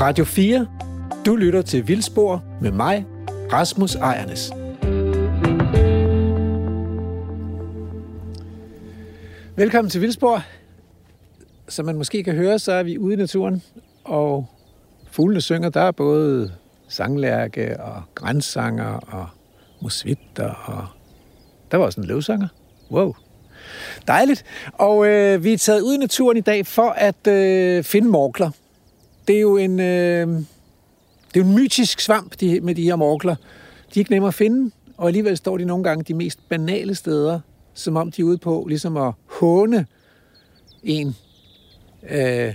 Radio 4. Du lytter til Vildspor med mig, Rasmus Ejernes. Velkommen til Vildspor. Som man måske kan høre, så er vi ude i naturen, og fuglene synger. Der er både sanglærke og grænssanger og musvitter, og der var også en løvsanger. Wow. Dejligt. Og øh, vi er taget ud i naturen i dag for at øh, finde morkler. Det er jo en, øh, det er en mytisk svamp de, med de her morkler. De er ikke nemme at finde, og alligevel står de nogle gange de mest banale steder, som om de er ude på ligesom at håne en. Øh,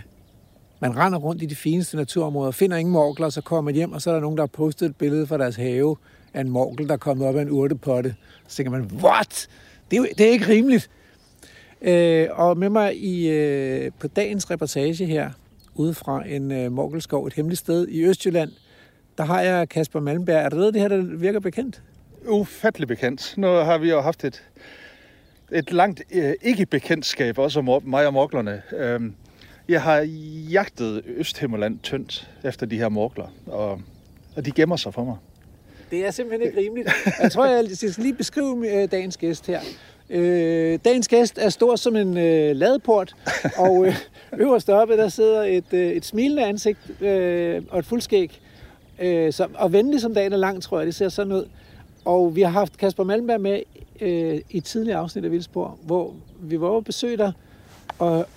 man render rundt i de fineste naturområder, finder ingen morkler, så kommer man hjem, og så er der nogen, der har postet et billede fra deres have af en morkel, der er kommet op af en urtepotte. Så tænker man, what? Det er, jo, det er ikke rimeligt. Øh, og med mig i, øh, på dagens reportage her, ude fra en øh, morkelskov, et hemmeligt sted i Østjylland, der har jeg Kasper Malmberg. Er det noget det her, der virker bekendt? Ufattelig bekendt. Nu har vi jo haft et, et langt øh, ikke-bekendtskab, også om mig og morklerne. Øh, jeg har jagtet Østhimmerland tyndt efter de her morkler, og, og de gemmer sig for mig. Det er simpelthen ikke rimeligt. Jeg tror, jeg skal lige beskrive øh, dagens gæst her. Øh, dagens gæst er stor som en øh, ladeport, og øh, øverst oppe, der sidder et, øh, et smilende ansigt øh, og et fuldskæg. Øh, som, og venlig som dagen er lang, tror jeg, det ser sådan ud. Og vi har haft Kasper Malmberg med øh, i et tidligere afsnit af Vildspor, hvor vi var over besøg dig, og,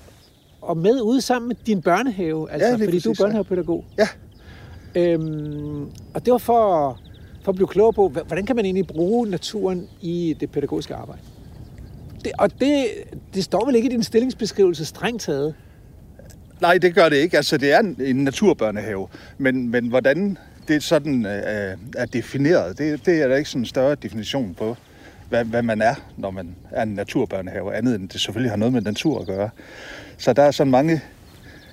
og med ude sammen med din børnehave, altså, Ja, fordi præcis, du er børnehavepædagog. Ja. Øhm, og det var for, for at blive klog på, hvordan kan man egentlig bruge naturen i det pædagogiske arbejde? Det, og det, det står vel ikke i din stillingsbeskrivelse strengt taget? Nej, det gør det ikke. Altså, det er en, en naturbørnehave. Men, men hvordan det sådan øh, er defineret, det, det er der ikke sådan en større definition på, hvad, hvad man er, når man er en naturbørnehave. Andet end det selvfølgelig har noget med natur at gøre. Så der er sådan mange...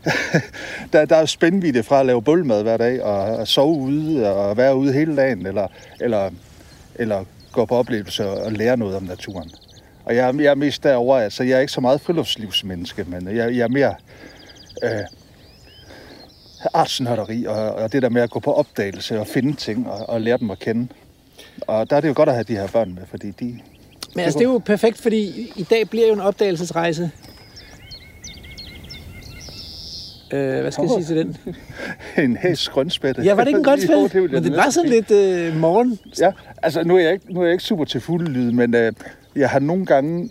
der, der er spændvidde fra at lave bulmad hver dag, og og sove ude, og være ude hele dagen, eller, eller, eller gå på oplevelser og lære noget om naturen. Og jeg, er- jeg er mest derovre, altså jeg er ikke så meget friluftslivsmenneske, men jeg, jeg er mere øh, artsnørderi og, og det der med at gå på opdagelse og finde ting og, og lære dem at kende. Og der er det jo godt at have de her børn med, fordi de... Men altså, det er jo perfekt, fordi i dag bliver jo en opdagelsesrejse. Øh, hvad skal jeg sige til den? en hæs grønspætte. Ja, var det ikke en Jo, grønspætte? det ville jeg Men det var sådan lidt øh, morgen. Ja, altså nu er jeg ikke, nu er jeg ikke super til fulde lyd, men øh, jeg har nogle gange,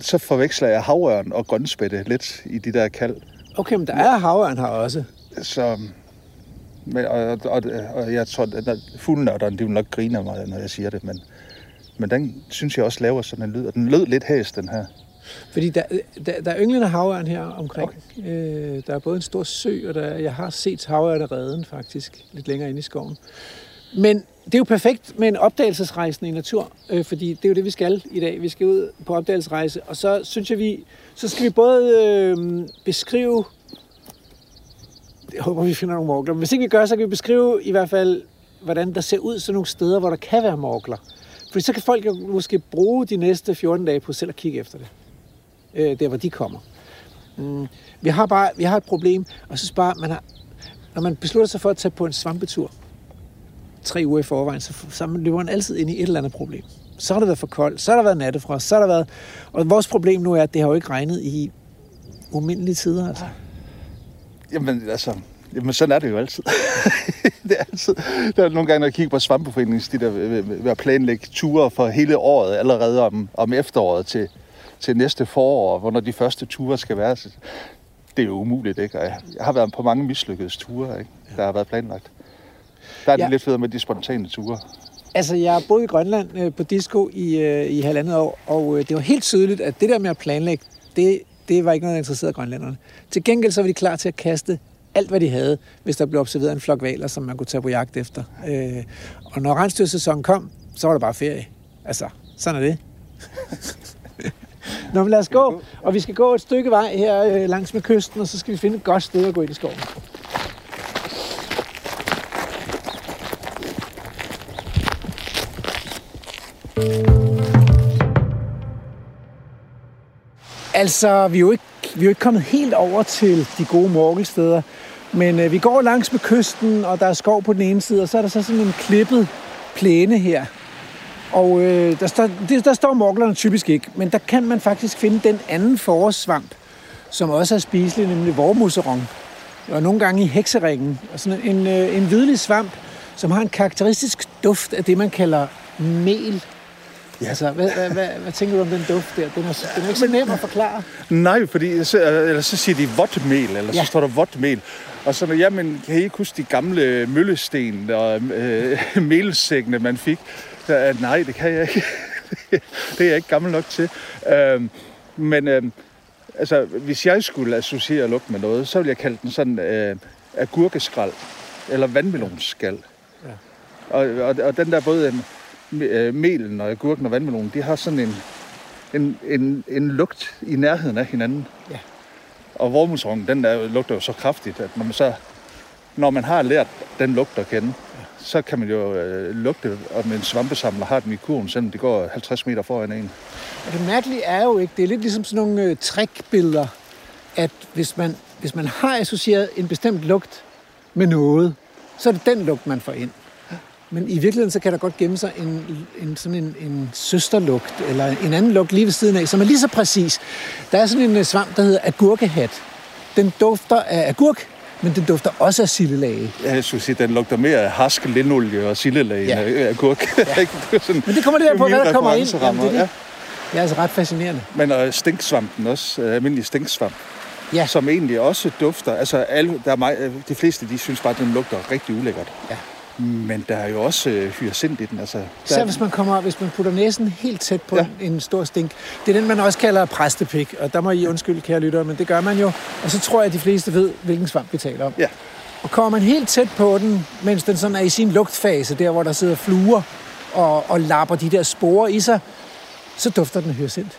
så forveksler jeg havørn og grønspætte lidt i de der kald. Okay, men der er havørn her også. Så, men, og, og, og, og jeg tror, at fuglenørderne, de vil nok grine af mig, når jeg siger det, men, men den synes jeg også laver sådan en lyd, og den lød lidt hæs, den her. Fordi der, der, der er ynglende havørn her omkring. Okay. Øh, der er både en stor sø, og der, jeg har set havørnereden faktisk, lidt længere inde i skoven. Men det er jo perfekt med en opdagelsesrejse i natur, øh, fordi det er jo det, vi skal i dag. Vi skal ud på opdagelsesrejse, og så synes jeg, vi, så skal vi både øh, beskrive, jeg håber, vi finder nogle morgler, men hvis ikke vi gør, så kan vi beskrive i hvert fald, hvordan der ser ud sådan nogle steder, hvor der kan være morgler. Fordi så kan folk jo måske bruge de næste 14 dage på selv at kigge efter det øh, der hvor de kommer. Mm. Vi har bare vi har et problem, og så bare, man har, når man beslutter sig for at tage på en svampetur, tre uger i forvejen, så, så løber man altid ind i et eller andet problem. Så har det været for koldt, så har der været nattefrost, så har der været... Og vores problem nu er, at det har jo ikke regnet i umindelige tider, altså. Jamen, altså, jamen, sådan er det jo altid. det er altid. Der er nogle gange, når jeg kigger på Svampeforeningen, de der ved, ved, ved at planlægge ture for hele året, allerede om, om efteråret til, til næste forår, hvornår de første ture skal være. Så Det er jo umuligt, ikke? Og jeg, har været på mange mislykkede ture, ikke? Der har været planlagt. Der er det Ja. lidt federe med de spontane ture. Altså, jeg har boet i Grønland øh, på disco i, øh, i halvandet år, og øh, det var helt tydeligt, at det der med at planlægge, det, det var ikke noget, der interesserede grønlænderne. Til gengæld så var de klar til at kaste alt, hvad de havde, hvis der blev observeret en flok valer, som man kunne tage på jagt efter. Øh, og når rensdyrsæsonen kom, så var der bare ferie. Altså, sådan er det. Nå, men lad os gå, og vi skal gå et stykke vej her øh, langs med kysten, og så skal vi finde et godt sted at gå ind i skoven. Altså, vi er jo ikke, vi er jo ikke kommet helt over til de gode morgelsteder. Men øh, vi går langs med kysten, og der er skov på den ene side, og så er der så sådan en klippet plæne her. Og øh, der, står, det, der står morglerne typisk ikke, men der kan man faktisk finde den anden forårssvamp, som også er spiselig, nemlig vormuseron. Og nogle gange i hekseringen. Og sådan en, øh, en hvidlig svamp, som har en karakteristisk duft af det, man kalder mel. Ja. Altså, hvad, hvad, hvad, hvad tænker du om den duft der? Den er, den er ikke så nem at forklare. Nej, fordi så, eller så siger de vådmel, eller ja. så står der vådmel. Og så, jamen, kan I ikke huske de gamle møllesten og øh, melsækkene, man fik? Så, nej, det kan jeg ikke. det er jeg ikke gammel nok til. Øh, men øh, altså, hvis jeg skulle associere lugt med noget, så ville jeg kalde den sådan øh, agurkeskrald, eller vandmelonskal. Ja. Og, og, og den der både en, øh, melen og agurken og vandmelonen, de har sådan en, en, en, en lugt i nærheden af hinanden. Ja. Og vormusrongen, den der lugter jo så kraftigt, at når man så når man har lært den lugt at kende så kan man jo øh, lugte, om en svampesamler har den i kurven, selvom det går 50 meter foran en. Og det mærkelige er jo ikke, det er lidt ligesom sådan nogle øh, trickbilleder, at hvis man, hvis man har associeret en bestemt lugt med noget, så er det den lugt, man får ind. Men i virkeligheden, så kan der godt gemme sig en, en, sådan en, en søsterlugt, eller en anden lugt lige ved siden af, som er lige så præcis. Der er sådan en øh, svamp, der hedder agurkehat. Den dufter af agurk, men den dufter også af sillelage. Ja, jeg skulle sige, den lugter mere af harsk linolie og sillelage ja. end agurk. Ja. det sådan, men det kommer der på, hvad der kommer ind. Jamen, det, er det. Ja. det er altså ret fascinerende. Men uh, stinksvampen også, uh, almindelig stinksvamp, ja. som egentlig også dufter. Altså, alle, der er mig, de fleste de synes bare, at den lugter rigtig ulækkert. Ja. Men der er jo også øh, hyacint i den. Altså, der... Så hvis man, kommer, hvis man putter næsen helt tæt på ja. en, en stor stink. Det er den, man også kalder præstepik, og der må I undskylde, kære lyttere, men det gør man jo. Og så tror jeg, at de fleste ved, hvilken svamp vi taler om. Ja. Og kommer man helt tæt på den, mens den sådan er i sin lugtfase, der hvor der sidder fluer og, og lapper de der sporer i sig, så dufter den hyacint.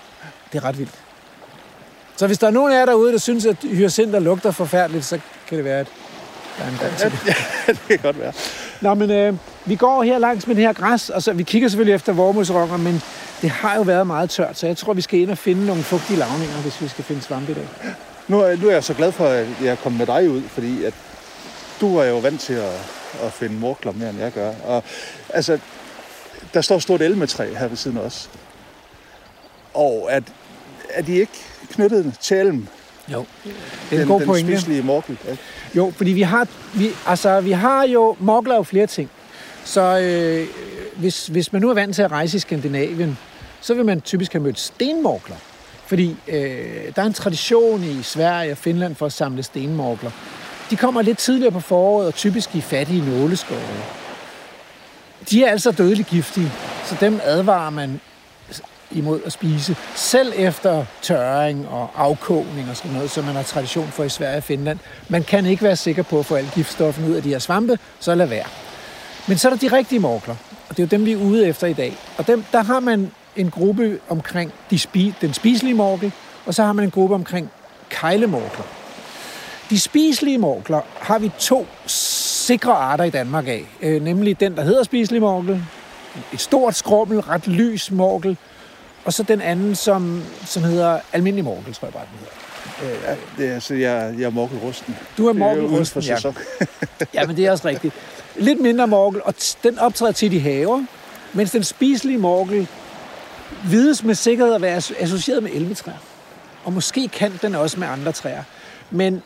Det er ret vildt. Så hvis der er nogen af jer derude, der synes, at hyacinter lugter forfærdeligt, så kan det være, at der er en grund til det. Ja, det kan godt være. Nå, men øh, vi går her langs med det her græs, og så, vi kigger selvfølgelig efter vormusronger, men det har jo været meget tørt, så jeg tror, vi skal ind og finde nogle fugtige lavninger, hvis vi skal finde svampe i dag. Nu er, nu er jeg så glad for, at jeg er kommet med dig ud, fordi at du er jo vant til at, at finde morkler mere, end jeg gør. Og, altså, der står et stort elmetræ her ved siden af os. Og at, er de ikke knyttet til elm? Jo, det er en god den pointe. Den spiselige morkel. Ja. Jo, fordi vi har, vi, altså, vi har jo, morgler jo flere ting. Så øh, hvis, hvis man nu er vant til at rejse i Skandinavien, så vil man typisk have mødt stenmorgler. Fordi øh, der er en tradition i Sverige og Finland for at samle stenmorgler. De kommer lidt tidligere på foråret og typisk i fattige nåleskove. De er altså dødeligt giftige, så dem advarer man imod at spise, selv efter tørring og afkogning og sådan noget, som man har tradition for i Sverige og Finland. Man kan ikke være sikker på at få alle giftstofferne ud af de her svampe, så lad være. Men så er der de rigtige morkler, og det er jo dem, vi er ude efter i dag. Og dem, der har man en gruppe omkring de spi, den spiselige morkel, og så har man en gruppe omkring kejlemorkler. De spiselige morkler har vi to sikre arter i Danmark af, øh, nemlig den, der hedder spiselig morkel, et stort skrummel, ret lys morkel, og så den anden, som, som hedder almindelig morkel, tror jeg bare, den hedder. Ja, det er, altså, jeg, jeg er morkelrusten. Du er morkelrusten, ja. ja, men det er også rigtigt. Lidt mindre morkel, og den optræder tit i haver, mens den spiselige morkel vides med sikkerhed at være associeret med elmetræer. Og måske kan den også med andre træer. Men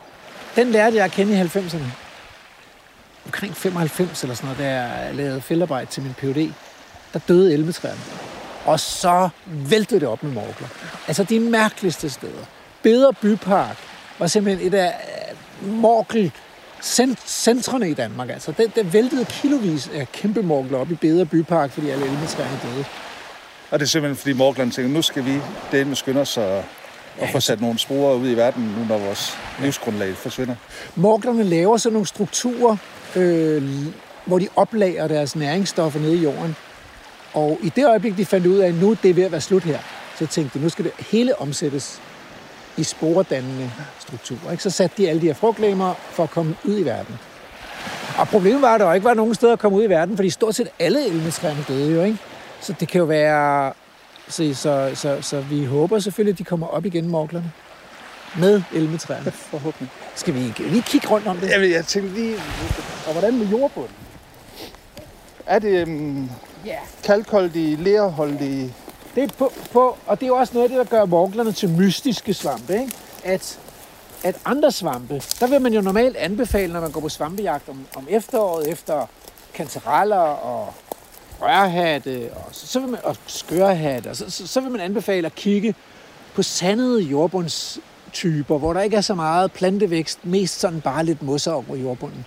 den lærte jeg at kende i 90'erne. Omkring 95 eller sådan noget, da jeg lavede fældarbejde til min PhD. Der døde elmetræerne. Og så væltede det op med morgler. Altså de mærkeligste steder. Bedre Bypark var simpelthen et af øh, morgel centrene i Danmark. Altså, det, det væltede kilovis af kæmpe morgler op i Bedre Bypark, fordi alle elmetræerne døde. Og det er simpelthen, fordi morglerne tænker, nu skal vi det med skynde os og, og få sat nogle sporer ud i verden, nu når vores livsgrundlag forsvinder. Morglerne laver sådan nogle strukturer, øh, hvor de oplager deres næringsstoffer nede i jorden. Og i det øjeblik, de fandt ud af, at nu det er ved at være slut her, så tænkte de, nu skal det hele omsættes i sporedannende strukturer. Ikke? Så satte de alle de her frugtlæmer for at komme ud i verden. Og problemet var, at der ikke var nogen steder at komme ud i verden, fordi stort set alle elmetræerne døde jo. Ikke? Så det kan jo være... Så, så, så, så vi håber selvfølgelig, at de kommer op igen, morglerne. med elmetræerne. Forhåbentlig. Skal vi ikke lige kigge rundt om det? Jamen, jeg tænkte lige, og hvordan med jordbunden? Er det um, Ja. kalkholdige, lerholdige? Det er på, på, og det er jo også noget af det, der gør morglerne til mystiske svampe, ikke? At, at andre svampe, der vil man jo normalt anbefale, når man går på svampejagt om, om efteråret, efter kantereller og rørhatte, og, så, så vil man, og skørhatte, og så, så, så vil man anbefale at kigge på sandede jordbundstyper, hvor der ikke er så meget plantevækst, mest sådan bare lidt mosser over jordbunden.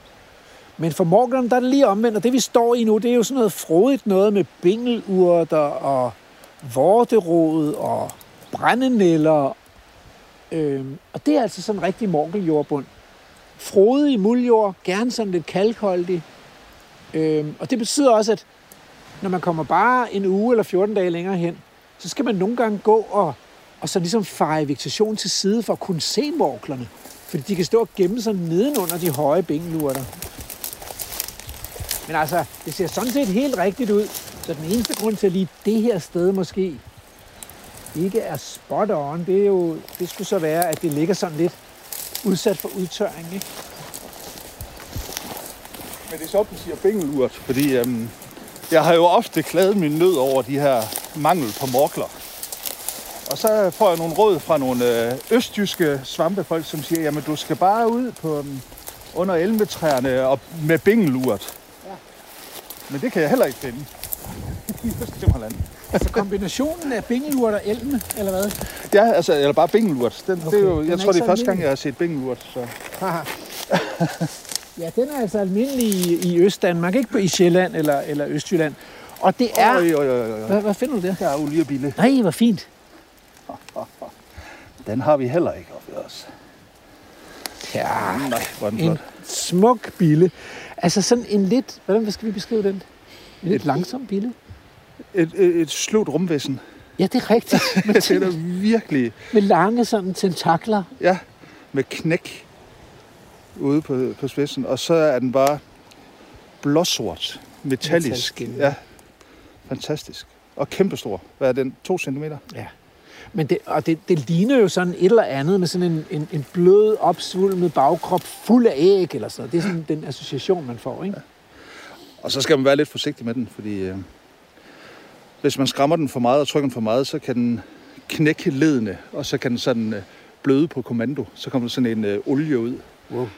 Men for Morgan, der er det lige omvendt, og det vi står i nu, det er jo sådan noget frodigt noget med bingelurter og vorterod og brændenæller. Øhm, og det er altså sådan en rigtig morgeljordbund. Frodig muldjord, gerne sådan lidt kalkholdig. Øhm, og det betyder også, at når man kommer bare en uge eller 14 dage længere hen, så skal man nogle gange gå og, og så ligesom feje vegetation til side for at kunne se morglerne. Fordi de kan stå og gemme sig nedenunder de høje bingelurter. Men altså, det ser sådan set helt rigtigt ud. Så den eneste grund til, at lige det her sted måske ikke er spot on, det, er jo, det skulle så være, at det ligger sådan lidt udsat for udtørring. Ikke? Men det er sjovt, du siger bingelurt, fordi øhm, jeg har jo ofte klaget min nød over de her mangel på morkler. Og så får jeg nogle råd fra nogle øh, østjyske svampefolk, som siger, jamen du skal bare ud på øhm, under elmetræerne og med bingelurt. Men det kan jeg heller ikke finde. I Øst-Himmerland. Altså kombinationen af bingelurt og elme, eller hvad? Ja, altså, eller bare bingelurt. Den, okay, det er jo, den jeg er tror, det er første gang, jeg har set bingelurt. Så. Ja, den er altså almindelig i, i Østdanmark, ikke på i Sjælland eller, eller Østjylland. Og det er... Øj, øj, øj, øj. Hvad, hvad finder du der? Der er oliebille. Nej, hvor fint. Den har vi heller ikke oppe os. Ja, Nej, hvor den en flot. smuk bille. Altså sådan en lidt... Hvordan skal vi beskrive den? En lidt Et- langsom bille. Et, et, et slået rumvæsen. Ja, det er rigtigt. Med, Det er virkelig, med lange sådan tentakler. ja, med knæk ude på, på spidsen. Og så er den bare blåsort, metallisk. Metalskin. Ja, fantastisk. Og kæmpestor. Hvad er den? To centimeter? Ja. Men det, og det, det ligner jo sådan et eller andet med sådan en, en, en blød, opsvulmet bagkrop fuld af æg eller sådan noget. Det er sådan den association, man får, ikke? Og så skal man være lidt forsigtig med den, fordi øh, hvis man skræmmer den for meget og trykker den for meget, så kan den knække ledene, og så kan den sådan øh, bløde på kommando. Så kommer der sådan en øh, olie ud, Wow.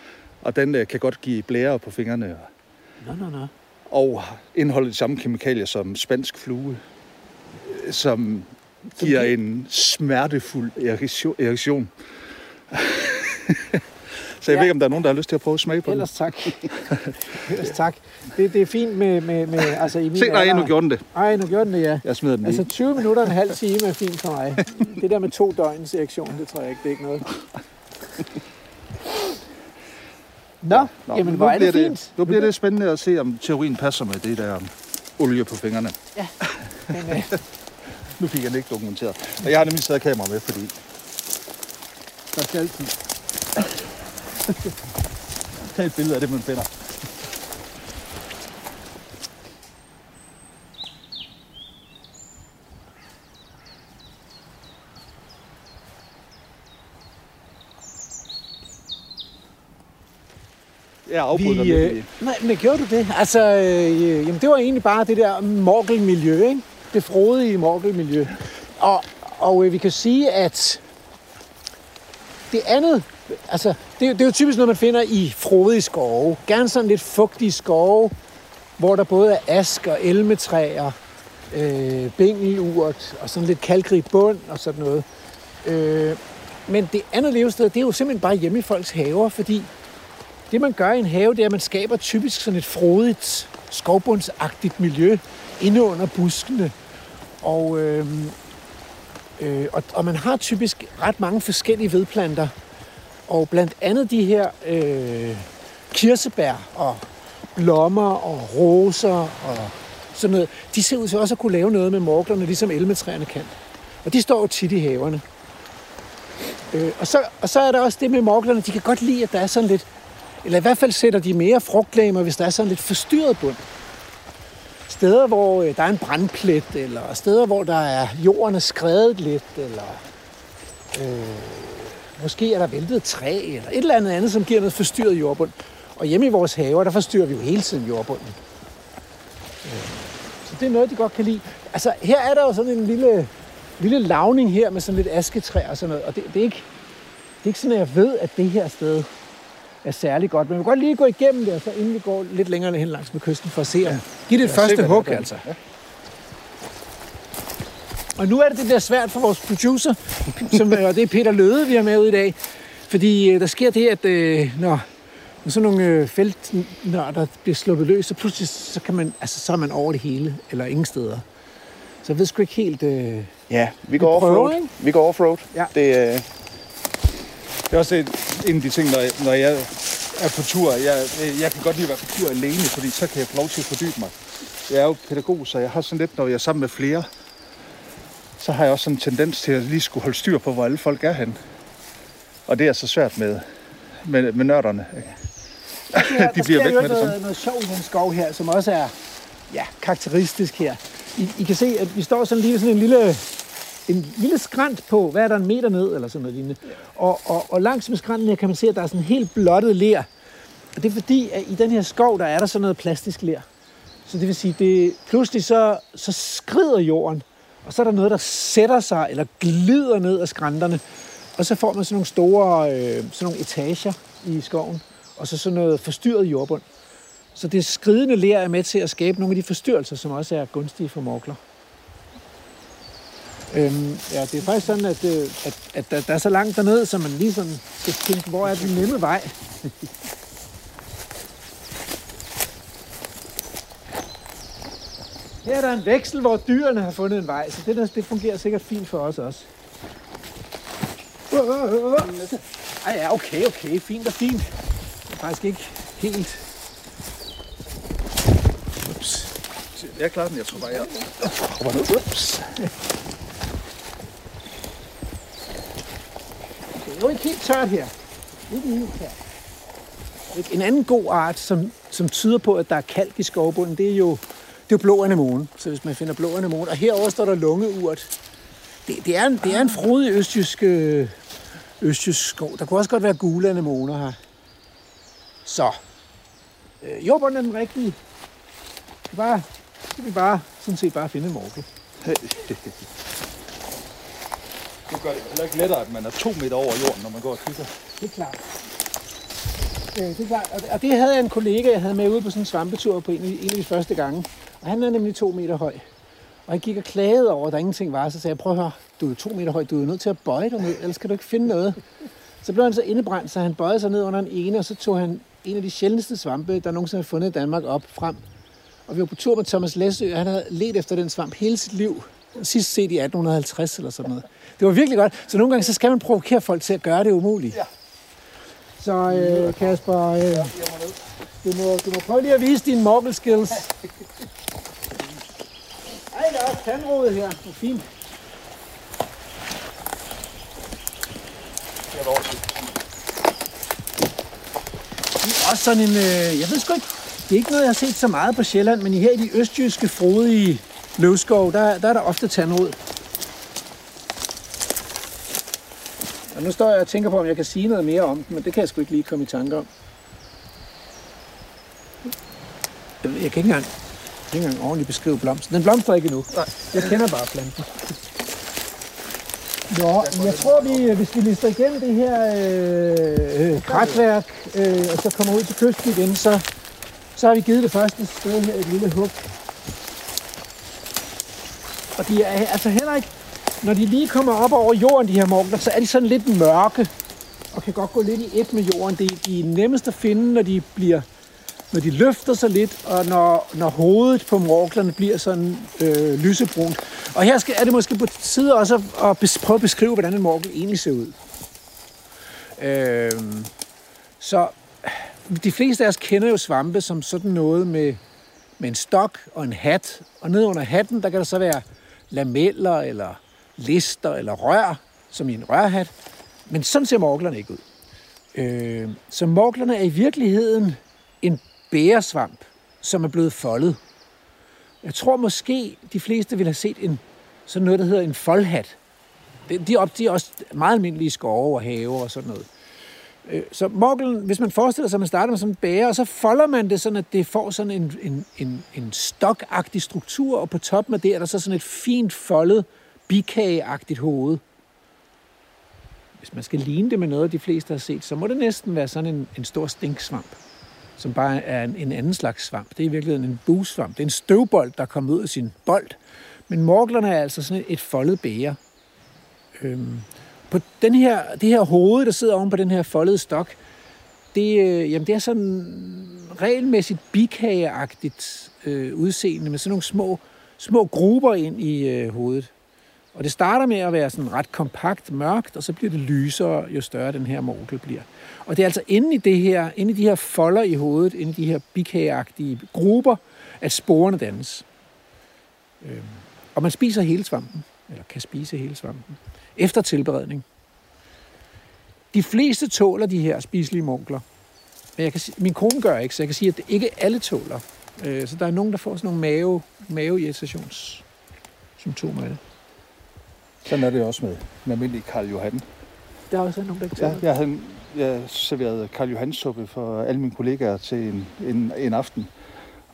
og den øh, kan godt give blære på fingrene. Nå, nå, nå. Og indeholder de samme kemikalier som spansk flue, øh, som giver en smertefuld erektion. så jeg Ja. ved ikke, om der er nogen, der har lyst til at prøve at smage på Ellers tak. Ellers tak. Det, det er fint med, med, med altså i min den. Se, nej, alder- nu gjorde den det. Ej, nu gjorde den det, ja. Jeg smider den Altså i. 20 minutter og en halv time er fint for mig. Det der med to døgns erektion, det tror jeg ikke, det er ikke noget. Nå, Nå jamen men hvor er bliver det fint. Nu bliver det spændende at se, om teorien passer med det der olie på fingrene. Men, øh, Nu fik jeg den ikke dokumenteret. Og jeg har nemlig taget kamera med, fordi der skal altid tage et billede af det, man finder. Jeg afbryder vi, øh, nej, men gjorde du det? Altså, øh, jamen det var egentlig bare det der morgelmiljø, ikke? Det frodige morgelmiljø. Og, og øh, vi kan sige, at det andet, altså, det, det er jo typisk noget, man finder i frodige skove. Gerne sådan lidt fugtige skove, hvor der både er ask og elmetræer, øh, bængelurt og sådan lidt kalkrig bund og sådan noget. Øh, men det andet levested, det er jo simpelthen bare hjemme i folks haver, fordi det, man gør i en have, det er, at man skaber typisk sådan et frodigt, skovbundsagtigt miljø inde under buskene. Og, øh, øh, og, og man har typisk ret mange forskellige vedplanter. Og blandt andet de her øh, kirsebær og blommer og roser og sådan noget, de ser ud til også at kunne lave noget med morglerne, ligesom elmetræerne kan. Og de står jo tit i haverne. Øh, og, så, og så er der også det med morglerne, de kan godt lide, at der er sådan lidt, eller i hvert fald sætter de mere frugtlæmer, hvis der er sådan lidt forstyrret bund. Steder, hvor øh, der er en brandplet, eller steder, hvor der er jorden er skredet lidt, eller øh, måske er der væltet træ, eller et eller andet andet, som giver noget forstyrret jordbund. Og hjemme i vores haver, der forstyrrer vi jo hele tiden jordbunden. Øh, så det er noget, de godt kan lide. Altså, her er der jo sådan en lille, lille lavning her med sådan lidt asketræ og sådan noget. Og det, det, er ikke, det er ikke sådan, at jeg ved, at det her sted er særlig godt. Men vi kan godt lige gå igennem det, og så inden vi går lidt længere hen langs med kysten, for at se, om Giv det et første hug, altså. Ja. Og nu er det det der svært for vores producer, som, og det er Peter Løde, vi har med ud i dag. Fordi øh, der sker det, at øh, når, når sådan nogle øh, feltnørder bliver sluppet løs, så pludselig så, kan man, altså, så er man over det hele, eller ingen steder. Så jeg ved sgu ikke helt... Øh, ja, vi går offroad. Vi går offroad. Ja. Det, øh, er også en, af de ting, når jeg, når jeg er på tur. Jeg, jeg kan godt lide at være på tur alene, fordi så kan jeg få lov til at fordybe mig. Jeg er jo pædagog, så jeg har sådan lidt, når jeg er sammen med flere, så har jeg også sådan en tendens til at lige skulle holde styr på, hvor alle folk er hen. Og det er så svært med, med, med nørderne. Ja, de bliver væk med det noget, noget sjovt i den skov her, som også er ja, karakteristisk her. I, I kan se, at vi står sådan lige sådan en lille, en lille skrant på, hvad er der, en meter ned, eller sådan noget lignende. Og, og, og langs med skranten her kan man se, at der er sådan en helt blottet ler. Og det er fordi, at i den her skov, der er der sådan noget plastisk ler. Så det vil sige, det pludselig så, så skrider jorden, og så er der noget, der sætter sig eller glider ned af skrænterne. Og så får man sådan nogle store øh, sådan nogle etager i skoven, og så sådan noget forstyrret jordbund. Så det skridende ler er med til at skabe nogle af de forstyrrelser, som også er gunstige for mokler. Øhm, ja, det er faktisk sådan, at, øh, at, at der, der er så langt dernede, så man lige sådan skal tænke, hvor er den nemme vej? Her er der en veksel, hvor dyrene har fundet en vej, så det, der, det fungerer sikkert fint for os også. Ej, ja, okay, okay, fint og fint. Det er faktisk ikke helt... Ups. Jeg klarer den, jeg tror bare, jeg... Ups. Det er jo ikke helt tørt her. Ikke helt tørt. En anden god art, som, som tyder på, at der er kalk i skovbunden, det er jo det er jo blå anemone. Så hvis man finder blå anemone, og herover står der lungeurt. Det, det, er, en, det er en frodig østjysk, øh, østjysk skov. Der kunne også godt være gule anemoner her. Så. Øh, jordbunden er den rigtige. Det bare, det vi bare, sådan set bare finde en morkel. det gør det heller ikke lettere, at man er to meter over jorden, når man går og kigger. Det er klart. Øh, det er klart. Og det havde jeg en kollega, jeg havde med ude på sådan en svampetur på en en af de første gange. Og han er nemlig to meter høj. Og han gik og klagede over, at der ingenting var. Så sagde jeg, prøv at høre, du er to meter høj, du er nødt til at bøje dig ned, ellers kan du ikke finde noget. Så blev han så indebrændt, så han bøjede sig ned under en ene, og så tog han en af de sjældneste svampe, der nogensinde er fundet i Danmark op frem. Og vi var på tur med Thomas Læsø, og han havde let efter den svamp hele sit liv. Sidst set i 1850 eller sådan noget. Det var virkelig godt. Så nogle gange så skal man provokere folk til at gøre det umuligt. Ja. Så øh, Kasper, øh, du, må, du må prøve lige at vise dine mobile skills. Ej, der er også tandråd her. Det er fint. Det er også sådan en, øh, jeg ved sgu ikke, det er ikke noget, jeg har set så meget på Sjælland, men her i de østjyske frodige løvskov, der, der er der ofte tandråd. Og nu står jeg og tænker på, om jeg kan sige noget mere om den, men det kan jeg sgu ikke lige komme i tanke om. Jeg, kan ikke engang, jeg kan ikke engang ordentligt beskrive blomsten. Den blomstrer ikke endnu. Jeg kender bare planten. Nå, jeg tror, vi, hvis vi lister igennem det her øh, kratværk, øh, og så kommer ud til kysten igen, så, så har vi givet det første sted her et lille hug. Og de er altså heller ikke når de lige kommer op over jorden, de her morgener, så er de sådan lidt mørke, og kan godt gå lidt i et med jorden. Det er de nemmest at finde, når de bliver når de løfter sig lidt, og når, når hovedet på morklerne bliver sådan øh, lysebrunt. Og her skal, er det måske på tide også at, at prøve at beskrive, hvordan en morkel egentlig ser ud. Øh, så de fleste af os kender jo svampe som sådan noget med, med en stok og en hat. Og ned under hatten, der kan der så være lameller eller lister eller rør, som i en rørhat. Men sådan ser morglerne ikke ud. Øh, så morglerne er i virkeligheden en bæresvamp, som er blevet foldet. Jeg tror måske, de fleste vil have set en, sådan noget, der hedder en foldhat. Det, de, op, de er også meget almindelige skove og have og sådan noget. Øh, Så morgelen, hvis man forestiller sig, at man starter med sådan en bære, og så folder man det sådan, at det får sådan en, en, en, en stokagtig struktur, og på toppen af det er der så sådan et fint foldet, bikageagtigt hoved. Hvis man skal ligne det med noget, de fleste har set, så må det næsten være sådan en, en stor stinksvamp, som bare er en, en anden slags svamp. Det er i virkeligheden en busvamp. Det er en støvbold, der kommer ud af sin bold. Men morglerne er altså sådan et, et foldet bære. Øhm, på den her, det her hoved, der sidder oven på den her foldede stok, det, øh, jamen det er sådan regelmæssigt bikageagtigt øh, udseende med sådan nogle små, små grupper ind i øh, hovedet. Og det starter med at være sådan ret kompakt, mørkt, og så bliver det lysere, jo større den her morgel bliver. Og det er altså inde i det her, inde i de her folder i hovedet, inde i de her bikageagtige grupper, at sporene dannes. Øhm, og man spiser hele svampen, eller kan spise hele svampen, efter tilberedning. De fleste tåler de her spiselige munkler. Men jeg kan, sige- min kone gør ikke, så jeg kan sige, at det ikke alle tåler. Øh, Så der er nogen, der får sådan nogle mave, maveirritationssymptomer af det. Sådan er det også med, med almindelig Karl Johan. Der er også nogen, der ikke Ja, tåler jeg, havde, jeg serverede Karl Johans suppe for alle mine kollegaer til en, en, en aften.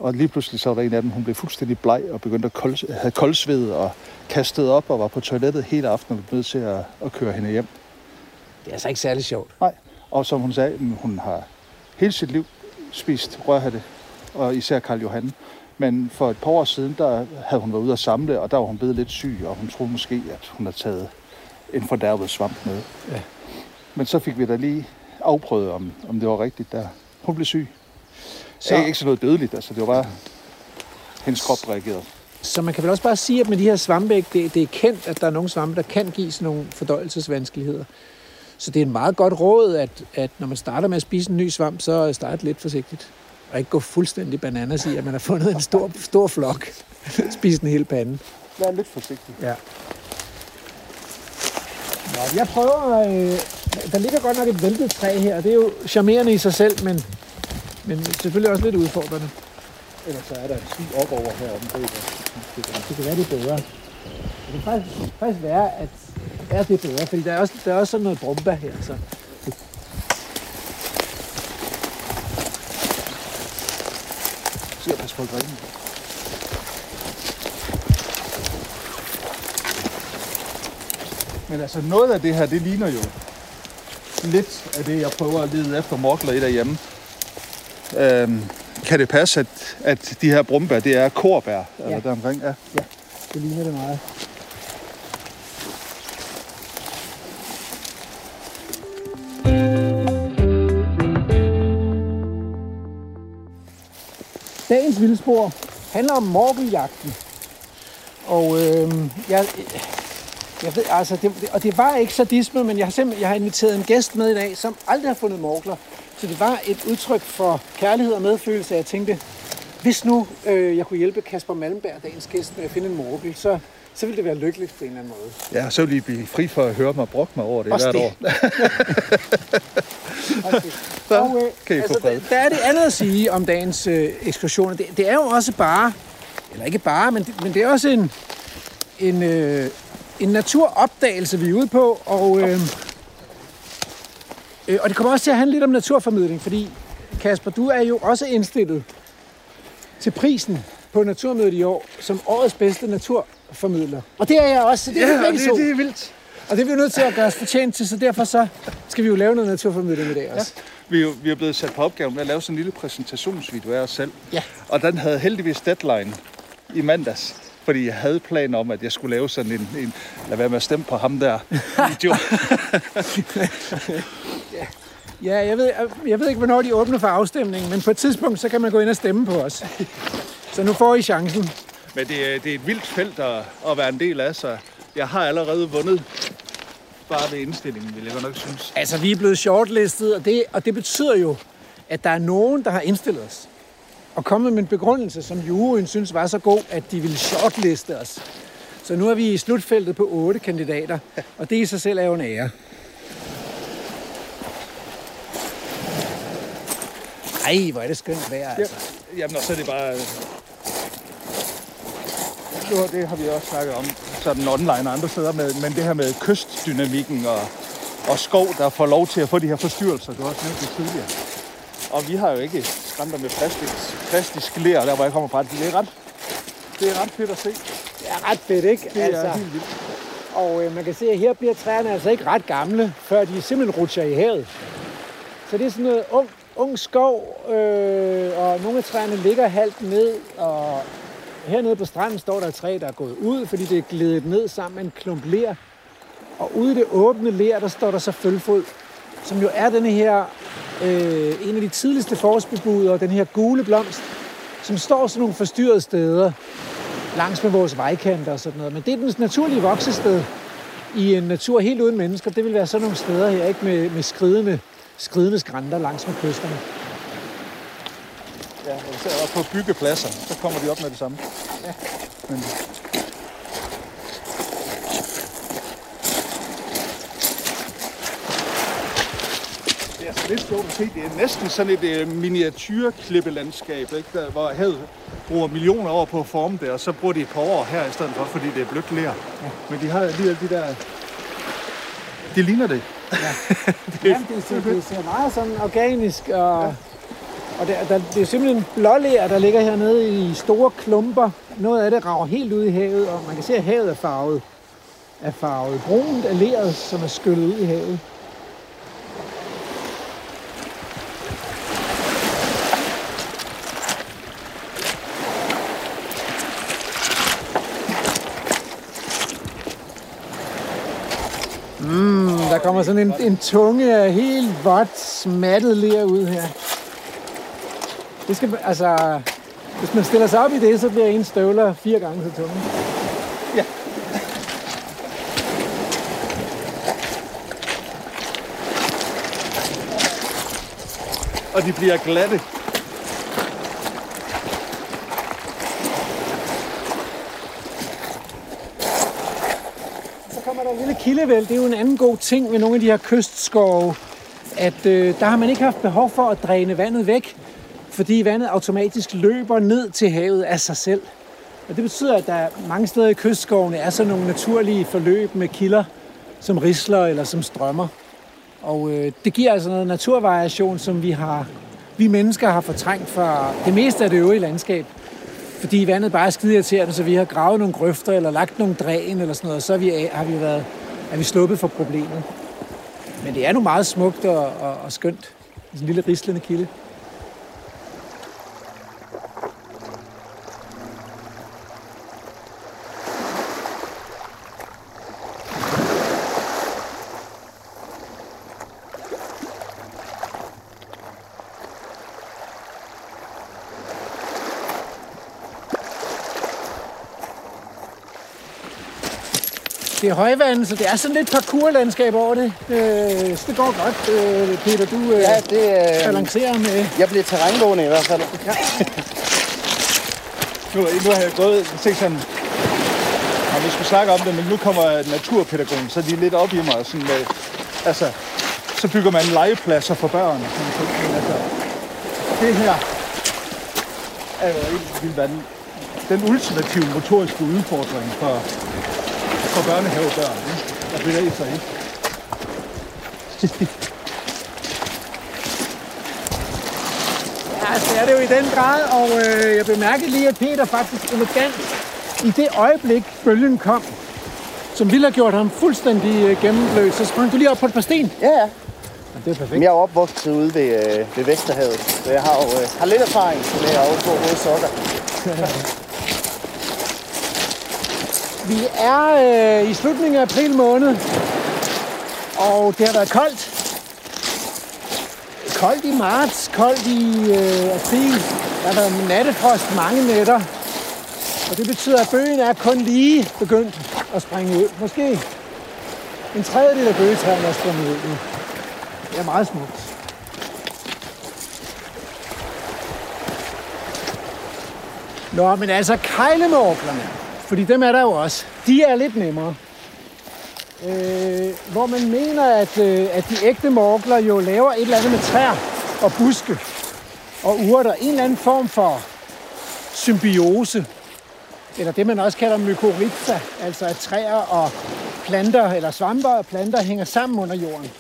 Og lige pludselig så var der en af dem, hun blev fuldstændig bleg og begyndte at kold, have koldsved og kastede op og var på toilettet hele aftenen og blev nødt til at, at køre hende hjem. Det er altså ikke særlig sjovt. Nej. Og som hun sagde, hun har hele sit liv spist rørhatte, og især Karl Johan. Men for et par år siden, der havde hun været ude at samle, og der var hun blevet lidt syg, og hun troede måske, at hun havde taget en fordærvet svamp med. Ja. Men så fik vi da lige afprøvet, om, om det var rigtigt der. Hun blev syg. Så- Så... Ikke sådan noget dødeligt, altså det var bare, hendes krop reagerede. Så man kan vel også bare sige, at med de her svampæg, det, det er kendt, at der er nogle svampe, der kan give sådan nogle fordøjelsesvanskeligheder. Så det er en meget godt råd, at, at når man starter med at spise en ny svamp, så start lidt forsigtigt. Og ikke gå fuldstændig bananas i, at man har fundet en stor, stor flok. Spis den hele panden. Vær lidt forsigtig. Ja. Nå, jeg prøver... Øh, der ligger godt nok et væltet træ her, og det er jo charmerende i sig selv, men, men selvfølgelig også lidt udfordrende. Ellers så er der en ski op over heromme bagved. Det kan være, det er bedre. Det kan faktisk, faktisk være, at ja, det er bedre, fordi der er også, der er også sådan noget brumba her. Så. Så pas på grinen. Men altså noget af det her, det ligner jo lidt af det, jeg prøver at lede efter morgler i derhjemme. Øhm, kan det passe, at, at de her brumbær, det er korbær? Ja. Eller der omkring? Ja. Det ligner det meget. Dagens vildspor handler om morgeljagten. Og øh, jeg, jeg ved, altså, det, det- og det var ikke sadisme, men jeg har simpelthen jeg har inviteret en gæst med i dag, som aldrig har fundet morgler. Så det var et udtryk for kærlighed og medfølelse, at jeg tænkte, hvis nu øh, jeg kunne hjælpe Kasper Malmberg, dagens gæst, med at finde en morgel, så, så ville det være lykkeligt på en eller anden måde. ja, så vil I blive fri for at høre mig brokke mig over det Også hvert det. år. Okay. Og, øh, kan I altså, der, der er det andet at sige om dagens øh, ekskursioner. Det, det er jo også bare, eller ikke bare, men det, men det er også en, en, øh, en naturopdagelse, vi er ude på. Og, øh, øh, og det kommer også til at handle lidt om naturformidling, fordi Kasper, du er jo også indstillet til prisen på Naturmødet i år som årets bedste naturformidler. Og det er jeg også, så det er Ja, begge det, to. det er vildt. Og det er vi jo nødt til at gøre os fortjent til, så derfor så skal vi jo lave noget naturformidling i dag også. Vi er, jo, vi er blevet sat på opgaven med at lave sådan en lille præsentationsvideo af os selv. Ja. Og den havde heldigvis deadline i mandags. Fordi jeg havde planer om, at jeg skulle lave sådan en, en lad være med at stemme på ham der video. Ja, jeg ved, jeg ved ikke, hvornår de åbner for afstemningen, men på et tidspunkt, så kan man gå ind og stemme på os. Så nu får I chancen. Men det, er- det er et vildt felt at, at være en del af, så jeg har allerede vundet bare ved indstillingen, vil jeg godt nok synes. Altså, vi er blevet shortlistet, og det, og det betyder jo, at der er nogen, der har indstillet os. Og kommet med en begrundelse, som juryen synes var så god, at de ville shortliste os. Så nu er vi i slutfeltet på otte kandidater, og det i sig selv er jo en ære. Ej, hvor er det skønt vejr, altså. Jamen, og så er det bare... Nu, det har vi også snakket om. sådan online og andre steder, med, men det her med kystdynamikken og, og skov, der får lov til at få de her forstyrrelser. Du har også nævnt det tidligere. Og vi har jo ikke skrænter med plastik, plastisk ler, der hvor jeg kommer fra. Det er ret, det er ret fedt at se. Det er ret fedt, ikke? Det er altså. helt vildt. Og øh, man kan se, at her bliver træerne altså ikke ret gamle, før de simpelthen rutscher i havet. Så det er sådan noget ung, ung skov, øh, og nogle af træerne ligger halvt ned, og hernede på stranden står der et træ, der er gået ud, fordi det er glædet ned sammen med en klump ler. Og ude i det åbne ler, der står der så følfod, som jo er denne her, øh, en af de tidligste forårsbebudere, den her gule blomst, som står sådan nogle forstyrrede steder langs med vores vejkanter og sådan noget. Men det er dens naturlige voksested i en natur helt uden mennesker. Det vil være sådan nogle steder her, ikke med, med skridende, skridende skrænter langs med kysterne. Ja, og især også på byggepladser, så kommer de op med det samme. Ja. Men det er altså lidt sjovt at se. Det er næsten sådan et uh, miniatyrklippelandskab, ikke? Der, hvor havet bruger millioner år på at forme det, og så bruger de et par år her i stedet for, fordi det er blødt ler. Ja. Men de har alligevel de der... Det ligner det. Ja, det, Jamen, det, ser, det ser meget sådan organisk og... Ja. Og der, der, det er simpelthen blålær, der ligger hernede i store klumper. Noget af det rager helt ud i havet, og man kan se, at havet er farvet, er farvet brunt af leret, som er skyllet ud i havet. Kommer sådan en, en tunge af helt vådt smattet ler ud her. Det skal, altså, hvis man stiller sig op i det, så bliver en støvler fire gange så tunge. Ja. Og de bliver glatte. Så kommer der en lille kildevæld. Det er jo en anden god ting med nogle af de her kystskove, at øh, der har man ikke haft behov for at dræne vandet væk, fordi vandet automatisk løber ned til havet af sig selv. Og det betyder, at der mange steder i kystskovene er sådan nogle naturlige forløb med kilder, som risler eller som strømmer. Og øh, det giver altså noget naturvariation, som vi har vi mennesker har fortrængt fra det meste af det øvrige landskab. Fordi vandet bare er skide irriterende, så vi har gravet nogle grøfter eller lagt nogle dræn eller sådan noget, og så har vi, har vi været er vi sluppet for problemet. Men det er nu meget smukt og, og, og skønt. En lille rislende kilde. Er højvand, så det er sådan lidt parkourlandskab over det. Øh, så det går godt, øh, Peter. Du øh, Ja, det, øh, balancerer med... jeg bliver terrængående i hvert fald. Ja. Nu, nu har jeg gået og tænkt sådan, og vi skulle snakke om det, men nu kommer naturpædagogen, så de er lidt op i mig. Sådan med, altså, så bygger man legepladser for børn. Sådan, altså, det her er jo ikke vildt. Den ultimative motoriske udfordring for, for børnehavebørn, ikke? at bevæge sig i. Ja, altså, det er det jo i den grad, og øh, jeg bemærkede lige, at Peter faktisk elegant i det øjeblik, bølgen kom, som ville have gjort ham fuldstændig øh, gennemblødt, så sprang du lige op på et par sten. Ja, ja. Ja, det er perfekt. Men jeg er opvokset ude ved, øh, ved Vesterhavet, så jeg har jo øh, har lidt erfaring med at overgå røde sokker. Vi er øh, i slutningen af april måned, og det har været koldt. Koldt i marts, koldt i øh, april. Der har været nattefrost mange nætter. Og det betyder, at bøgen er kun lige begyndt at springe ud. Måske en tredjedel af bøgetræerne er sprunget ud nu. Det er meget smukt. Nå, men altså kejlemorglerne fordi dem er der jo også, de er lidt nemmere. Øh, hvor man mener, at, øh, at de ægte morgler jo laver et eller andet med træer og buske og urter. En eller anden form for symbiose. eller det man også kalder mykorrhiza, altså at træer og planter, eller svamper og planter hænger sammen under jorden.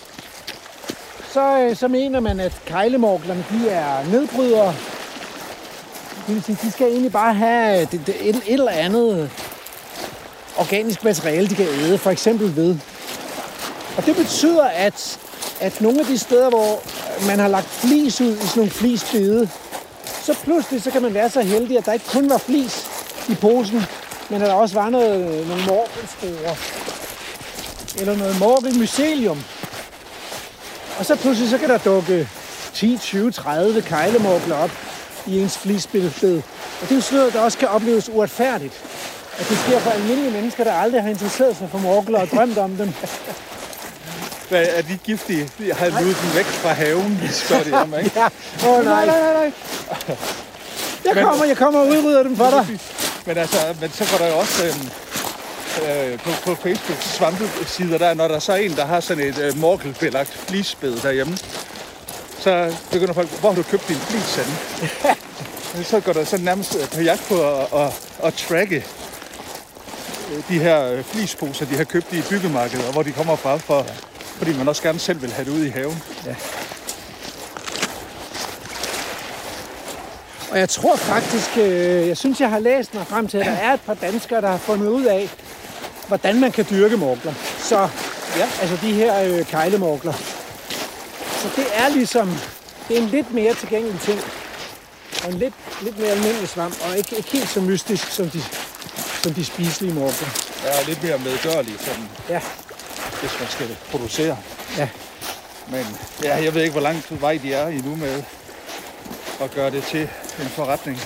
Så, øh, så mener man, at kejlemorglerne de er nedbrydere. Det vil sige, de skal egentlig bare have øh, et, et, et eller andet organisk materiale, de kan æde, for eksempel ved. Og det betyder, at, at nogle af de steder, hvor man har lagt flis ud i sådan nogle flisbede, så pludselig så kan man være så heldig, at der ikke kun var flis i posen, men at der også var noget, nogle morgelsporer. Eller noget morgelmycelium. Og så pludselig så kan der dukke 10, 20, 30 kejlemorgler op i ens flisbillede. Og det er jo sådan noget, der også kan opleves uretfærdigt. At det sker for almindelige mennesker, der aldrig har interesseret sig for morgler og drømt om dem. Hvad er de giftige? Jeg har luet dem væk fra haven, spørger de om, ikke? Ja, åh oh, nej. nej, nej, nej. Jeg Men- kommer, jeg kommer og udrydder dem for dig. Men altså, men så går der jo også øhm, øh, på, på Facebook svampesider, der, når der så er en, der har sådan et øh, morkelbelagt flisbed derhjemme, så begynder folk, hvor har du købt din flis henne? så går der så nærmest øh, på jagt på at, at, at tracke de her øh, flisposer, de har købt i byggemarkedet, og hvor de kommer fra, for, ja. fordi man også gerne selv vil have det ude i haven. Og jeg tror faktisk, øh, jeg synes, jeg har læst mig frem til, at der er et par danskere, der har fundet ud af, hvordan man kan dyrke morgler. Så, ja, altså de her øh, kejlemorgler. Så det er ligesom, det er en lidt mere tilgængelig ting. Og en lidt, lidt mere almindelig svamp, og ikke, ikke helt så mystisk som de, som de spiselige morgler. Ja, lidt mere medgørlig, sådan, Ja, hvis man skal producere. ja. Men ja, jeg ved ikke, hvor langt vej de er endnu med at gøre det til en forretning.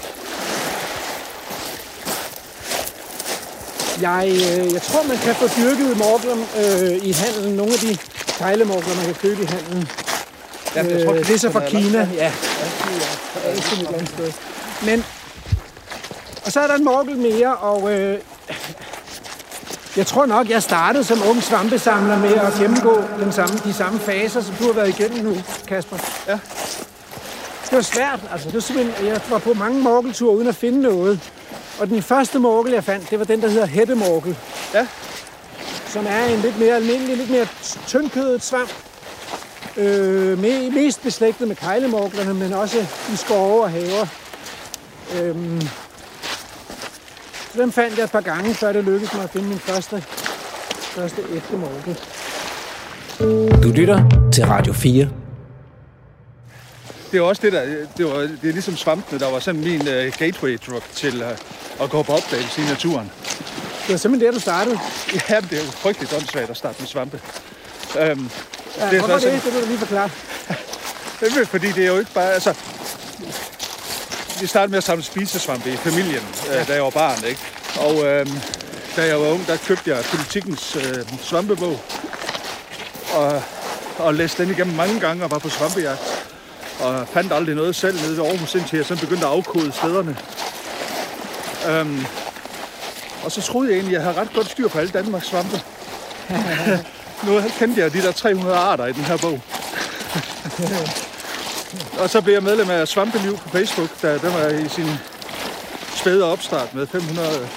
Jeg, øh, jeg tror, man kan få dyrket morgler øh, i handelen. Nogle af de kejlemorgler, man kan købe i handelen. Jamen, jeg tror, øh, det er så fra Kina. Ja, ja, er andet sted. Men, og så er der en morgel mere, og øh, jeg tror nok, jeg startede som ung svampesamler med at gennemgå den samme, de samme faser, som du har været igennem nu, Kasper. Ja. Det var svært. Altså, det var simpelthen, jeg var på mange morgelture uden at finde noget. Og den første morgel, jeg fandt, det var den, der hedder hættemorgel. Ja. Som er en lidt mere almindelig, lidt mere tyndkødet svamp. Øh, me- mest beslægtet med kejlemorglerne, men også i skove og haver. Øhm, så dem fandt jeg et par gange, før det lykkedes mig at finde min første, første ægte morgel. Du lytter til Radio 4. Det er også det, der, det, var, det er ligesom svampene, der var sådan min uh, gateway drug til uh, at gå på opdagelse i naturen. Det var simpelthen der, du startede. Ja, det er jo frygteligt åndssvagt at starte med svampe. Um, Ja, Det er hvorfor så det? Det vil du lige forklare. det er, fordi det er jo ikke bare... Altså, vi startede med at samle spisesvampe i familien, ja. da jeg var barn. Ikke? Og øhm, da jeg var ung, der købte jeg politikens øh, svampebog. Og, og læste den igennem mange gange og var på svampejagt. Og fandt aldrig noget selv nede ved Aarhus, indtil jeg så begyndte at afkode stederne. Øhm, og så troede jeg egentlig, at jeg havde ret godt styr på alle Danmarks svampe. nu kendte jeg de der 300 arter i den her bog. Og så blev jeg medlem af Svampeliv på Facebook, da den var i sin spæde opstart med 500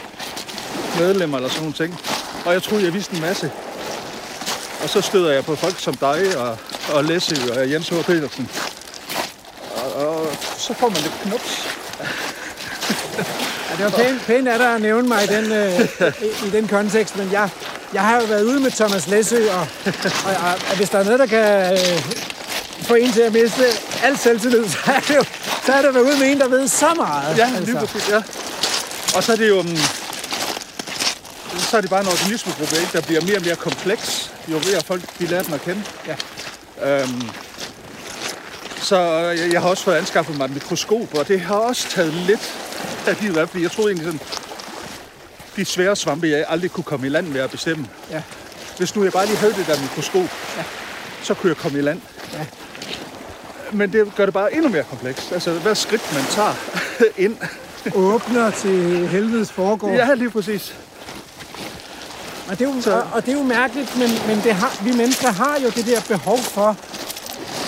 medlemmer eller sådan nogle ting. Og jeg troede, jeg vidste en masse. Og så støder jeg på folk som dig og, og Lesse og Jens H. Petersen. Og, og så får man lidt knups. Ja, det var pænt, pænt af dig at nævne mig i den, øh, i, i den kontekst, men jeg, jeg har jo været ude med Thomas Læsø, og, og, og, og hvis der er noget, der kan øh, få en til at miste al selvtillid, så er det jo så er det ude med en, der ved så meget. Ja, lige præcis, ja. Og så er det jo... Um, så er det bare en organismegruppe, ikke, der bliver mere og mere kompleks, jo mere folk de lærer den at kende. Ja. Øhm, så jeg, jeg har også fået anskaffet mig et mikroskop, og det har også taget lidt af livet af, fordi jeg troede egentlig sådan, de svære svampe, jeg aldrig kunne komme i land med at bestemme. Ja. Hvis nu jeg bare lige havde det der mikroskop, ja. så kunne jeg komme i land. Ja. Men det gør det bare endnu mere komplekst. Altså, hvad skridt man tager ind. Åbner til helvedes foregår. Ja, lige præcis. Og det er jo, og, og det er jo mærkeligt, men, men det har, vi mennesker har jo det der behov for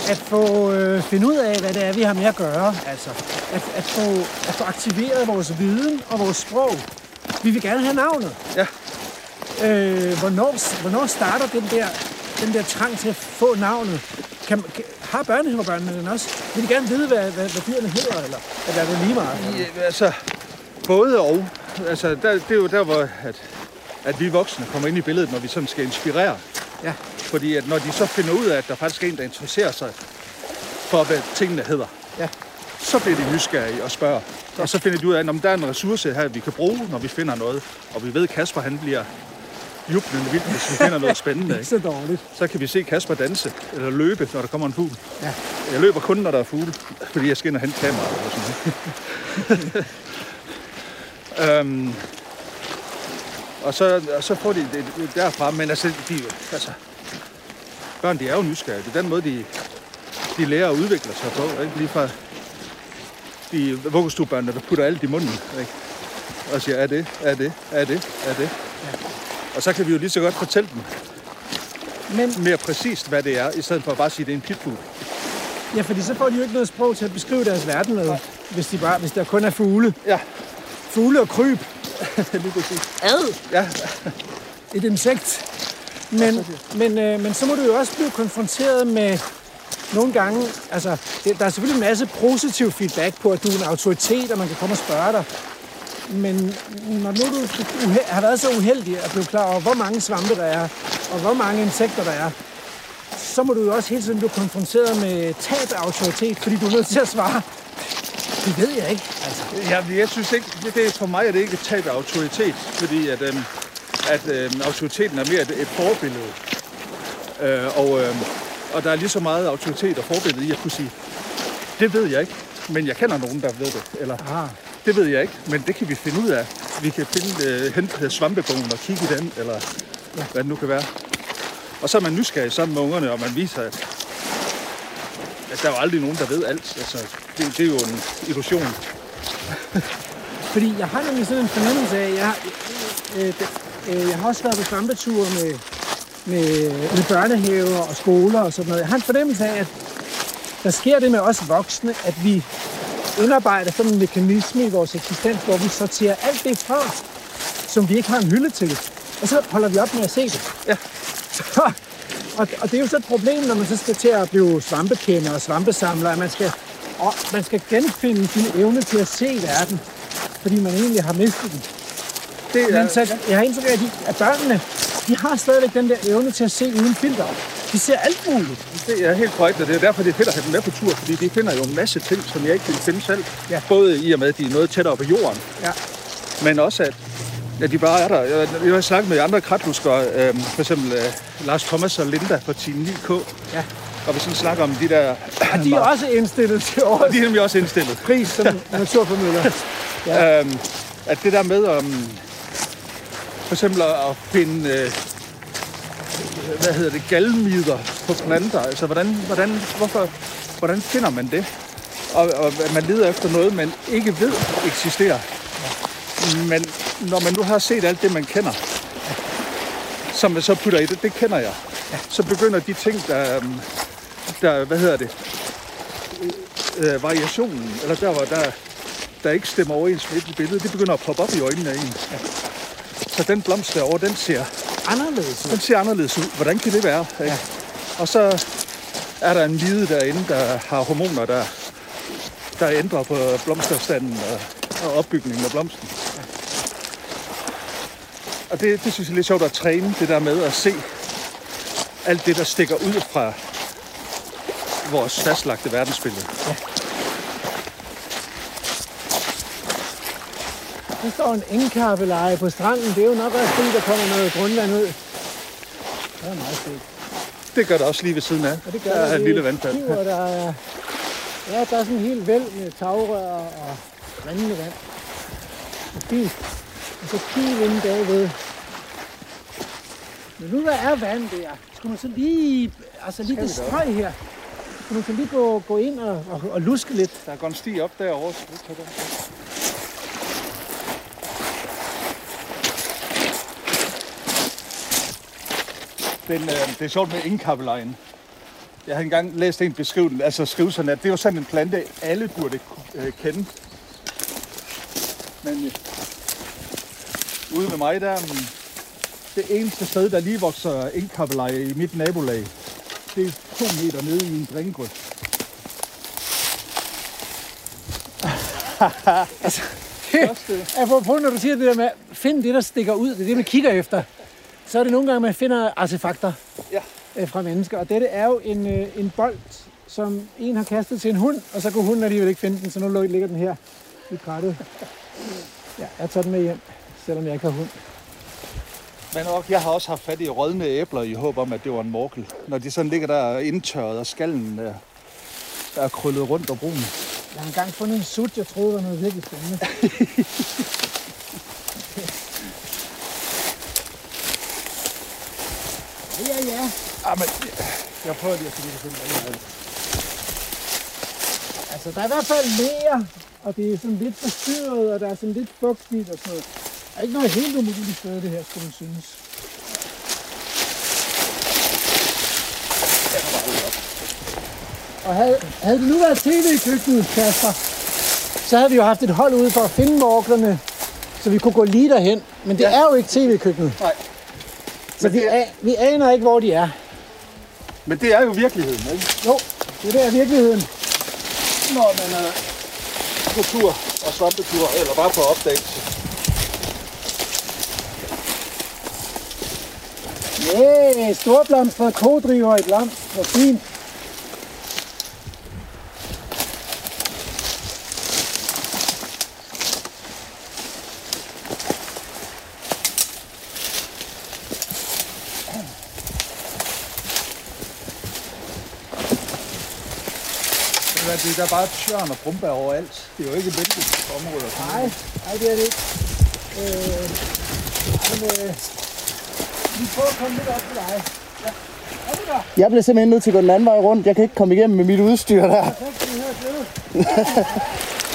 at få øh, finde ud af, hvad det er, vi har med at gøre. Altså, at, at, få, at få aktiveret vores viden og vores sprog. Vi vil gerne have navnet. Ja. Øh, hvornår, hvornår starter den der, den der trang til at få navnet? Kan, kan, har børnehavebørnene den også? Vil de gerne vide, hvad, hvad, hvad dyrene hedder, eller eller er det lige meget? Ja, altså, både og. Altså, der, det er jo der, hvor at, at vi voksne kommer ind i billedet, når vi sådan skal inspirere. Ja. Fordi at når de så finder ud af, at der faktisk er en, der interesserer sig for, hvad tingene hedder, Ja. så bliver de nysgerrige og spørger. Og så finder de ud af, at der er en ressource her, vi kan bruge, når vi finder noget. Og vi ved, at Kasper han bliver jublende vildt, hvis vi finder noget spændende. Ikke så dårligt. Så kan vi se Kasper danse eller løbe, når der kommer en fugl. Ja. Jeg løber kun, når der er fugle, fordi jeg skal ind og hente kameraet og sådan noget. øhm, og, så, og så får de det det derfra, men altså, de, altså, børn de er jo nysgerrige. Det er den måde, de, de lærer at udvikle sig på. Ikke? Lige fra de vuggestuebørnene, der putter alt i munden. Ikke? Og siger, er det, er det, er det, er det. Og så kan vi jo lige så godt fortælle dem Men mere præcist, hvad det er, i stedet for at bare sige, at det er en pitbull. ja, fordi så får de jo ikke noget sprog til at beskrive deres verden med, hvis, de bare, hvis der kun er fugle. Ja, Fugle og kryb. lige præcis. Ad. Ja, Et insekt. Men, men, øh, men så må du jo også blive konfronteret med nogle gange, altså det, der er selvfølgelig en masse positiv feedback på, at du er en autoritet, og man kan komme og spørge dig. Men når nu du har været så uheldig at blive klar over, hvor mange svampe der er, og hvor mange insekter der er, så må du jo også hele tiden blive konfronteret med tab af autoritet, fordi du er nødt til at svare. Det ved jeg ikke. Altså, ja jeg synes ikke, det, det, for mig er det ikke et tab af autoritet, fordi at, øhm, at øhm, autoriteten er mere et, et forbillede. Øh, og, øhm, og der er lige så meget autoritet og forbillede i at kunne sige, det ved jeg ikke, men jeg kender nogen, der ved det. Eller, ah, det ved jeg ikke, men det kan vi finde ud af. Vi kan finde, øh, hente svampebogen og kigge i den, eller ja. hvad det nu kan være. Og så er man nysgerrig sammen med ungerne, og man viser, at, at der er jo aldrig nogen, der ved alt. Altså, det, det er jo en illusion. Fordi jeg har nemlig sådan en fornemmelse af, at jeg, øh, øh, jeg har også været på svampeture med, med, med børnehaver og skoler og sådan noget. Jeg har en fornemmelse af, at der sker det med os voksne, at vi indarbejder sådan en mekanisme i vores eksistens, hvor vi sorterer alt det fra, som vi ikke har en hylde til. Og så holder vi op med at se det. Ja. Så, og, og det er jo så et problem, når man så skal til at blive svampekender og svampesamler, at man skal, og man skal genfinde sin evne til at se verden, fordi man egentlig har mistet den. Det Men så, jeg har indtryk af, at børnene, de har stadigvæk den der evne til at se uden filter. De ser alt muligt. Det er helt korrekt, og det er derfor, det er fedt at have dem med på tur, fordi de finder jo en masse ting, som jeg ikke ville finde selv. Ja. Både i og med, at de er noget tættere på jorden, Ja. men også at, at de bare er der. Jeg, jeg har snakket med andre kratluskere, øh, for eksempel øh, Lars Thomas og Linda fra Team 9K, Ja. og vi sådan snakker om de der... Og de er også indstillet til Og årets de er nemlig også indstillet. pris som naturformidler. Ja. Øhm, at det der med om for eksempel at at finde øh, hvad hedder det, galmider på planter. Altså hvordan, hvordan, hvorfor, hvordan finder man det? Og, og man leder efter noget, man ikke ved eksisterer. Men når man nu har set alt det, man kender, som man så putter i det, det kender jeg. Så begynder de ting, der, der hvad hedder det, øh, øh variationen, eller der, hvor der, der ikke stemmer overens med et billede, det begynder at poppe op i øjnene af en. Så den blomst derovre, den ser, Anderledes. den ser anderledes ud. Hvordan kan det være? Ikke? Og så er der en hvide derinde, der har hormoner, der, der ændrer på blomsterstanden og, og opbygningen af blomsten. Og det, det synes jeg er lidt sjovt at træne, det der med at se alt det, der stikker ud fra vores fastlagte verdensbillede. Der står en engkappeleje på stranden. Det er jo nok også fordi, der kommer noget grundvand ud. Det er meget fedt. Det gør det også lige ved siden af. Og det gør der er et lille vandfald. Kiver, der er, ja, der er sådan en helt væld med tagrør og rindende vand. Det er fint. Og så kig inde bagved. Men nu der er vand der, skulle man så lige, altså lige det strøg her. Skulle man så lige gå, gå ind og, og, og luske lidt. Der går en sti op derovre. så vi den. Den, øh, det er sjovt med indkappelejen. Jeg har engang læst en beskrivelse, altså skrive sådan, at det var sådan en plante, alle burde øh, kende. Men øh, Ude ved mig, der er mm, det eneste sted, der lige vokser indkappeleje i mit nabolag. Det er to meter nede i en drængrøft. Apropos, når du siger det der med, find det, der stikker ud, det er det, man kigger efter, så er det nogle gange, man finder artefakter Ja. øh, fra mennesker. Og dette er jo en, øh, en bold, som en har kastet til en hund, og så kunne hunden alligevel ikke finde den, så nu ligger den her i krattet. Ja, jeg tager den med hjem, selvom jeg ikke har hund. Men også, jeg har også haft fat i rådne æbler i håb om, at det var en morkel. Når de sådan ligger der indtørret, og skallen er, er krøllet rundt og brun. Jeg har engang fundet en sut, jeg troede var noget virkelig spændende. ja, ja. Ah, men, jeg prøver lige at finde det finde Altså, der er i hvert fald mere, og det er sådan lidt forstyrret, og der er sådan lidt fugtigt og sådan noget. Der er ikke noget helt umuligt sted, det her, skulle man synes. Og havde, havde det nu været tv i køkkenet, Kasper, så havde vi jo haft et hold ude for at finde morglerne, så vi kunne gå lige derhen. Men det Ja. er jo ikke tv i køkkenet. Nej. Men vi, er- vi aner ikke, hvor de er. Men det er jo virkeligheden, ikke? Jo, det der er virkeligheden. Når man er på tur og svampetur, eller bare på opdagelse. Yeah, storblomstret kodriver et lam. Hvor fint. Det er, det er bare tjørn og brumbær overalt. Det er jo ikke venligt område. Nej, nej, det er det ikke. Øh, men, øh, vi prøver at komme lidt op til dig. Ja, der? Jeg bliver simpelthen nødt til at gå den anden vej rundt. Jeg kan ikke komme igennem med mit udstyr der. Perfekt, det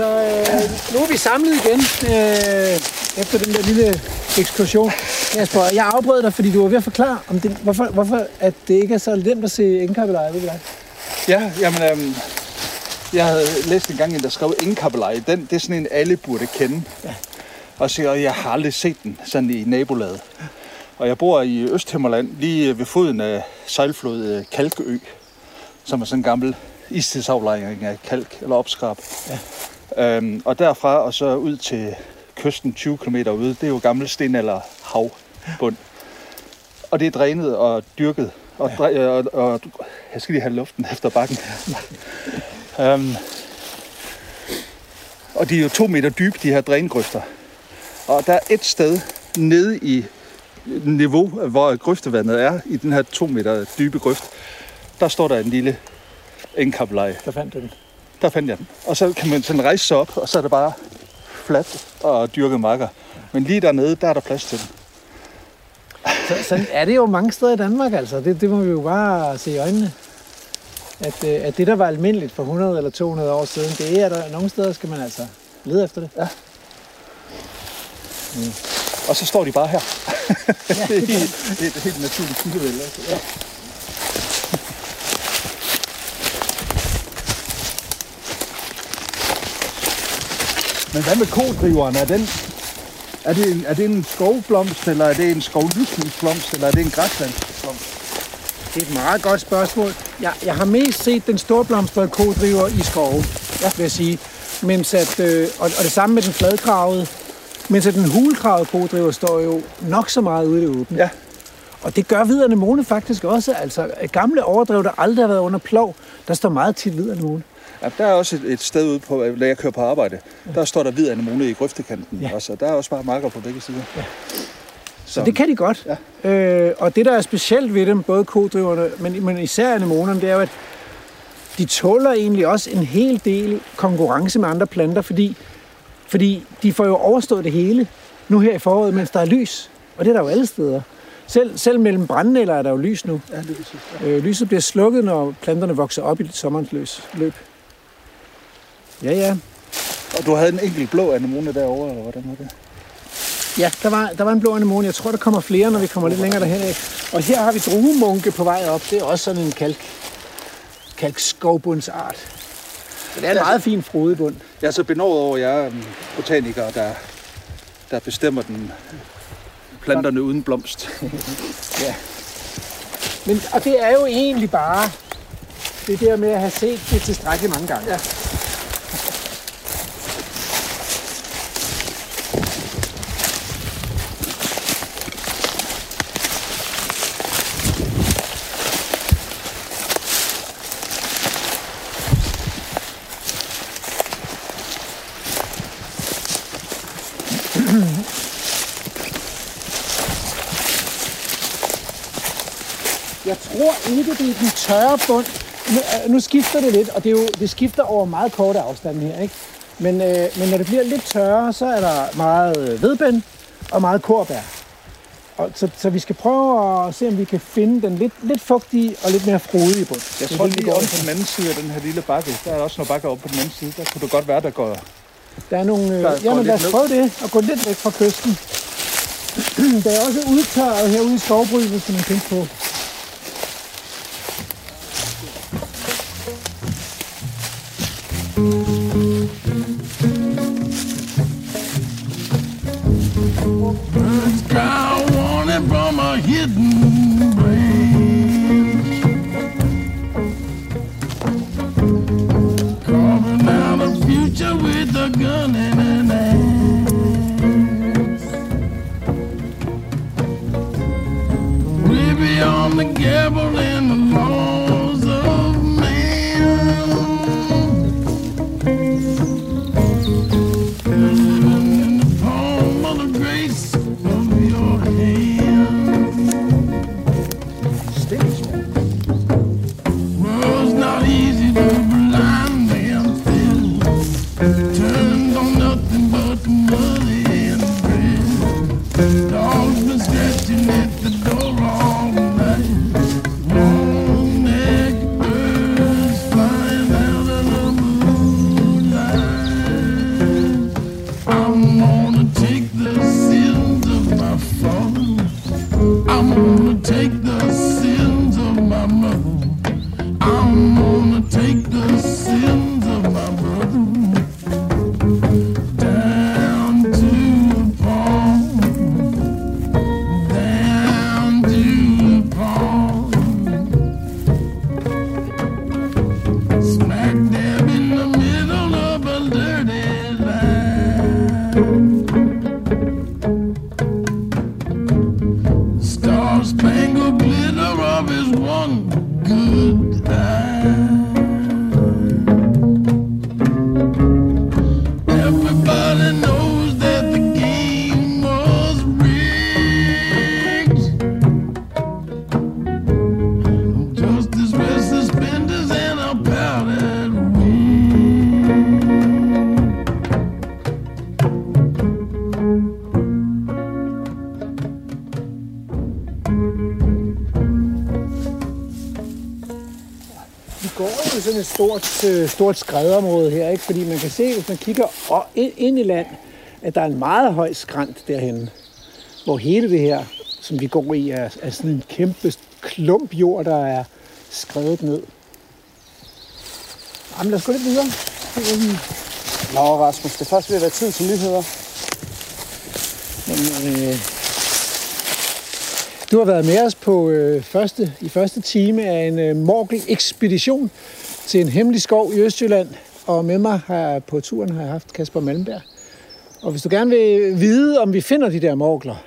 altså, øh, nu er vi samlet igen øh, efter den der lille ekskursion. Jasper, jeg afbrød dig, fordi du var ved at forklare, om det, hvorfor, hvorfor at det ikke er så nemt at se indkappeleje, ved hvad? Ja, jamen, øhm, jeg havde læst en gang en, der skrev indkappeleje. Den, det er sådan en, alle burde kende. Ja. Og så jeg har aldrig set den sådan i nabolaget. Og jeg bor i Østhimmerland, lige ved foden af sejlflod øh, Kalkø, som er sådan en gammel istidsaflejring af kalk eller opskrab. Ja. Øhm, og derfra og så ud til kysten 20 km ude, det er jo gammel sten eller havbund. Og det er drænet og dyrket. Og, ja. og, og, jeg skal lige have luften efter bakken. um, og de er jo to meter dybe, de her drængrøfter. Og der er et sted nede i niveau, hvor grøftevandet er, i den her to meter dybe grøft, der står der en lille indkappeleje. Der fandt du den. Der fandt jeg den. Og så kan man sådan rejse sig op, og så er det bare fladt og dyrket marker. Men lige dernede, der er der plads til den. Så, sådan er det jo mange steder i Danmark, altså. Det, det må vi jo bare se i øjnene. At, øh, at det, der var almindeligt for 100 eller 200 år siden, det er der nogle steder, skal man altså lede efter det. Ja, Og så står de bare her. ja Det er helt, helt, helt naturligt kildevælde. Altså. Ja. Men hvad med kodriveren? Er, den, er, det en, er det en skovblomst, eller er det en skovlysningsblomst, eller er det en græslandsblomst? Det er et meget godt spørgsmål. Jeg, jeg har mest set den storblomstrede kodriver i skove, ja. vil jeg sige. Mens at, øh, og, og det samme med den fladgravede. Mens at den hulkravede kodriver står jo nok så meget ude i det åbne. Ja. Og det gør hvid anemone faktisk også. Altså gamle overdrev, der aldrig har været under plov, der står meget tit hvid anemone. Ja, der er også et, et sted ude på, når jeg kører på arbejde. Der står der hvid anemone i grøftekanten. Ja. Ja. Også, og der er også bare marker på begge sider. Ja. Så det kan de godt. Ja. Øh, og det, der er specielt ved dem, både kodriverne, men, men især anemonerne, det er jo, at de tåler egentlig også en hel del konkurrence med andre planter, fordi, fordi de får jo overstået det hele nu her i foråret, mens der er lys. Og det er der jo alle steder. Selv, selv mellem brændenælder er der jo lys nu. Ja, præcis. Ja. Øh, lyset bliver slukket, når planterne vokser op i sommerens løs, løb. Ja, ja. Og du havde en enkelt blå anemone derovre, eller hvordan var det? Ja, der var, der var en blå anemone. Jeg tror, der kommer flere, når vi kommer lidt længere derhen af. Og her har vi druemunke på vej op. Det er også sådan en kalk, kalkskovbundsart. Så det er en meget fin frodebund. Jeg er så benovet over, at jeg er botaniker, der, der bestemmer den planterne uden blomst. Ja. Men, og det er jo egentlig bare det der med at have set det tilstrækkeligt mange gange. Ja. Jeg er den tørre bund. Nu, øh, nu skifter det lidt, og det, er jo, det skifter over meget korte afstande her. Ikke? Men, øh, men når det bliver lidt tørre, så er der meget øh, vedbænd og meget korbær. Og, så, så vi skal prøve at se, om vi kan finde den lidt, lidt fugtige og lidt mere frodige bund. Jeg tror lige efter. på den anden side af den her lille bakke, der er også nogle bakker oppe på den anden side. Der kunne det godt være, der går... Der er nogle... Øh, Der går jamen lad os prøve det og gå lidt væk fra kysten. Der er også udtørret herude i skovbrynet, skal man tænke på. Et stort, øh, stort skredområde her, ikke? fordi man kan se, hvis man kigger ind, ind i land, at der er en meget høj skrant derhen, hvor hele det her, som vi går i, er, er sådan en kæmpe klump jord, der er skrevet ned. Jamen lad os gå lidt videre. Nå, Rasmus, det er først ved at være tid til nyheder. Men, øh, du har været med os på øh, første, i første time af en øh, Morgel-ekspedition til en hemmelig skov i Østjylland. Og med mig her på turen har jeg haft Kasper Malmberg. Og hvis du gerne vil vide, om vi finder de der morgler,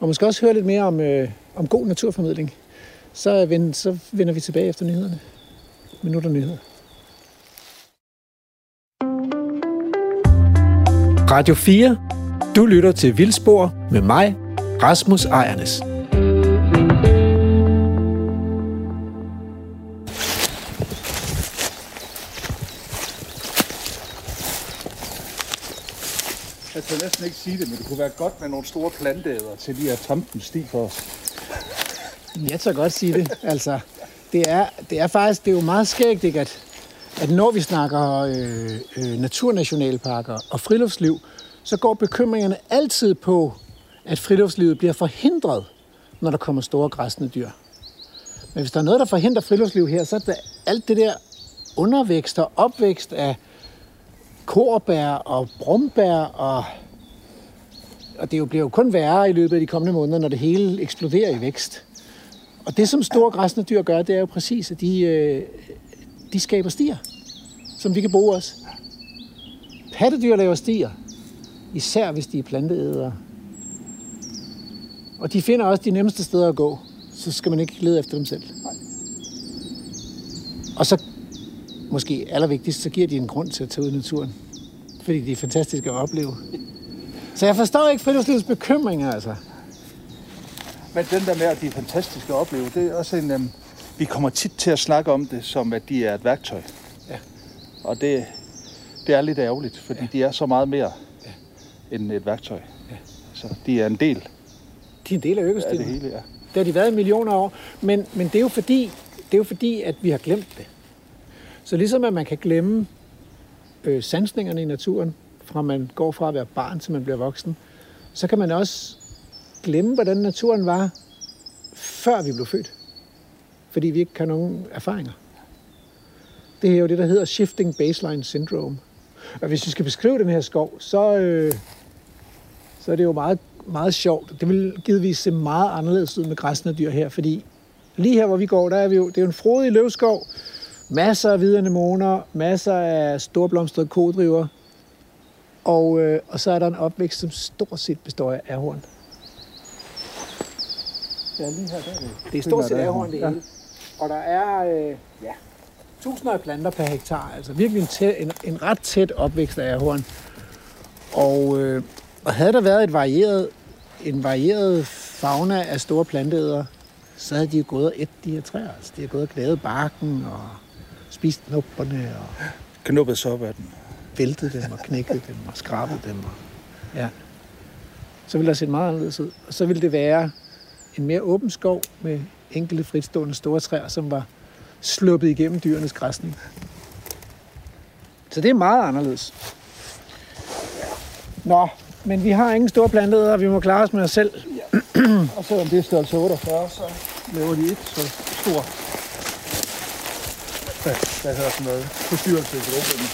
og måske også høre lidt mere om, øh, om god naturformidling, så, vend, så vender vi tilbage efter nyhederne. Minutter nyheder. Radio 4. Du lytter til Vildspor med mig, Rasmus Ejernes. Kan næsten ikke sige det, men det kunne være godt med nogle store planteæder til lige at tømme den sti for os. Jeg tør godt sige det. Altså, det er, det er faktisk det er jo meget skægt, ikke, at, at når vi snakker øh, øh, naturnationalparker og friluftsliv, så går bekymringerne altid på, at friluftslivet bliver forhindret, når der kommer store græsne dyr. Men hvis der er noget, der forhindrer friluftsliv her, så er det alt det der undervækst og opvækst af korbær og brumbær og og det jo bliver jo kun værre i løbet af de kommende måneder, når det hele eksploderer i vækst. Og det, som store græsne dyr gør, det er jo præcis, at de, øh, de skaber stier, som vi kan bruge os. Pattedyr laver stier, især hvis de er planteædere. Og de finder også de nemmeste steder at gå, så skal man ikke lede efter dem selv. Og så, måske allervigtigst, så giver de en grund til at tage ud i naturen. Fordi de er fantastiske at opleve. Så jeg forstår ikke friluftslivets bekymringer, altså. Men den der med, at de er fantastiske at opleve, det er også en... Um, vi kommer tit til at snakke om det, som at de er et værktøj. Ja. Og det, det er lidt ærgerligt, fordi ja. de er så meget mere ja. end et værktøj. Ja. Så de er en del De er en del af økosystemet. det hele, ja. Det har de været i millioner af år. Men, men det, er jo fordi, det er jo fordi, at vi har glemt det. Så ligesom at man kan glemme øh, sansningerne i naturen, fra man går fra at være barn til man bliver voksen, så kan man også glemme, hvordan naturen var, før vi blev født. Fordi vi ikke har nogen erfaringer. Det er jo det, der hedder Shifting Baseline Syndrome. Og hvis vi skal beskrive den her skov, så, øh, så er det jo meget, meget sjovt. Det vil givetvis se meget anderledes ud med græsne dyr her, fordi lige her, hvor vi går, der er vi jo, det er jo en frodig løvskov, masser af hvide anemoner, masser af storblomstrede kodriver, og, øh, og så er der en opvækst, som stort set består af ærhorn. Ja, lige her, der er det. Det er stort set ærhorn, det Ja. hele. Og der er øh, ja, tusinder af planter per hektar, altså virkelig en, tæt, en, en ret tæt opvækst af ærhorn. Og, øh, og havde der været et varieret, en varieret fauna af store planteæder, så havde de jo gået og et de her træer. Altså, de har gået og gnavet barken og spist knupperne og Knuppet så op af den. væltet dem og knækket dem og skrabet dem. Og, ja. Så ville der set meget anderledes ud. Og så ville det være en mere åben skov med enkelte fritstående store træer, som var sluppet igennem dyrenes græsning. Så det er meget anderledes. Nå, men vi har ingen store planteæder, og vi må klare os med os selv. Og selvom det er størrelse 48, så laver de ikke så stor hvad, hvad hedder sådan noget, forstyrrelse i gruppen.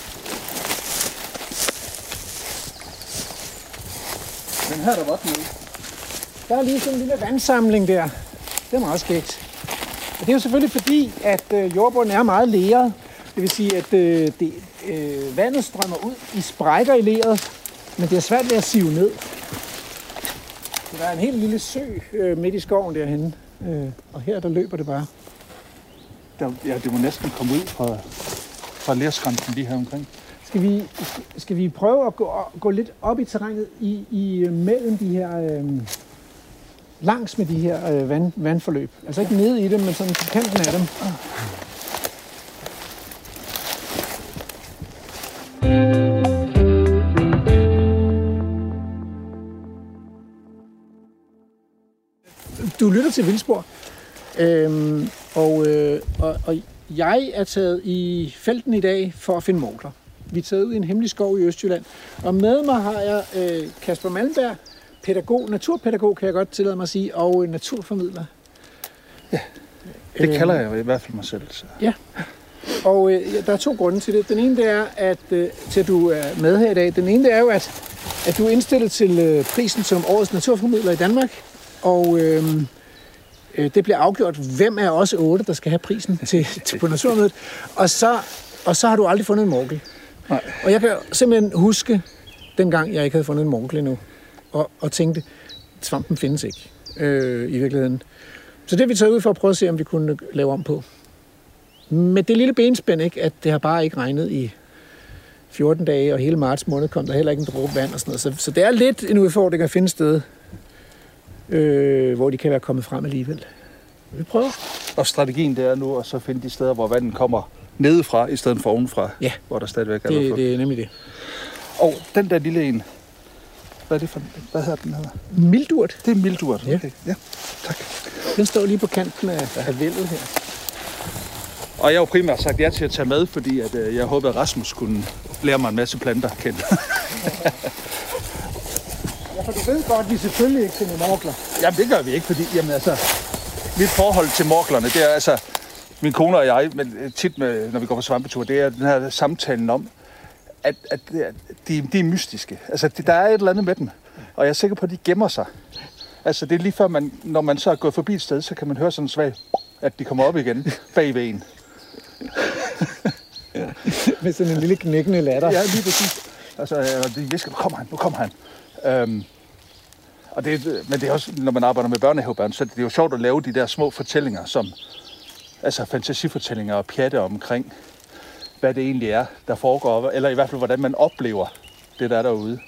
Men her er der nede. Der er lige sådan en lille vandsamling der. Det er meget skægt. Og det er jo selvfølgelig fordi, at øh, jordbunden er meget leret. Det vil sige, at øh, det, øh, vandet strømmer ud i sprækker i leret, men det er svært ved at sive ned. Så der er en helt lille sø øh, midt i skoven derhenne. Øh, og her der løber det bare. Der, ja, det må næsten komme ud fra, fra lærskrænten lige her omkring. Skal vi, skal vi prøve at gå, gå lidt op i terrænet i, i øh, mellem de her... Øh, langs med de her øh, vand, vandforløb. Altså ikke nede i dem, men sådan på kanten af dem. Du lytter til Vildspor, øhm, og, øh, og, og jeg er taget i felten i dag for at finde mogler. Vi er taget ud i en hemmelig skov i Østjylland, og med mig har jeg øh, Kasper Malmberg, pædagog, naturpædagog kan jeg godt tillade mig at sige, og øh, naturformidler. Det kalder jeg i hvert fald mig selv. Så. Og øh, ja, der er to grunde til det. Den ene det er, at, øh, til at du er med her i dag. Den ene det er jo, at, at du er indstillet til øh, prisen som årets naturformidler i Danmark. Og øh, det bliver afgjort, hvem er også otte, der skal have prisen til, til på Naturmødet. Og så, og så har du aldrig fundet en morgel. Nej. Og jeg kan simpelthen huske, dengang jeg ikke havde fundet en morkel endnu, og, og tænkte, svampen findes ikke øh, i virkeligheden. Så det har vi taget ud for at prøve at se, om vi kunne lave om på. Med det lille benspænd, ikke, at det har bare ikke regnet i 14 dage, og hele marts måned kom der heller ikke en dråbe vand og sådan noget. Så, så det er lidt en udfordring at finde sted, øh, hvor de kan være kommet frem alligevel. Vi prøver. Og strategien det er nu at så finde de steder, hvor vandet kommer nedefra, i stedet for ovenfra. Ja. Hvor der stadigvæk er Det, noget det er nemlig det. Og den der lille en, hvad er det for Hvad hedder den her? Mildurt, Det er mildurt. Ja. Okay. ja. Tak. den står lige på kanten af, af vældet her. Og jeg har jo primært sagt ja til at tage med, fordi at, øh, jeg håbede, at Rasmus kunne lære mig en masse planter at kende. Ja, for du ved godt, at vi selvfølgelig ikke finder morkler. Jamen, det gør vi ikke, fordi jamen, altså, mit forhold til morklerne, det er altså, min kone og jeg, men øh, tit med, når vi går på svampetur, det er den her samtalen om, at, at det er- de, de er mystiske. Altså, det, der er et eller andet med dem, og jeg er sikker på, at de gemmer sig. Altså, det er lige før, man, når man så er gået forbi et sted, så kan man høre sådan svag, at de kommer op igen bag ved en. Med sådan en lille knækkende latter. Ja, lige præcis. Altså, øh, de visker, nu kommer han, nu kommer han. Øhm, og det, er- men det er også, når man arbejder med børnehavebørn, så er det jo sjovt at lave de der små fortællinger, som, altså fantasifortællinger og pjatte omkring, hvad det egentlig er, der foregår, eller i hvert fald, hvordan man oplever det, der er derude.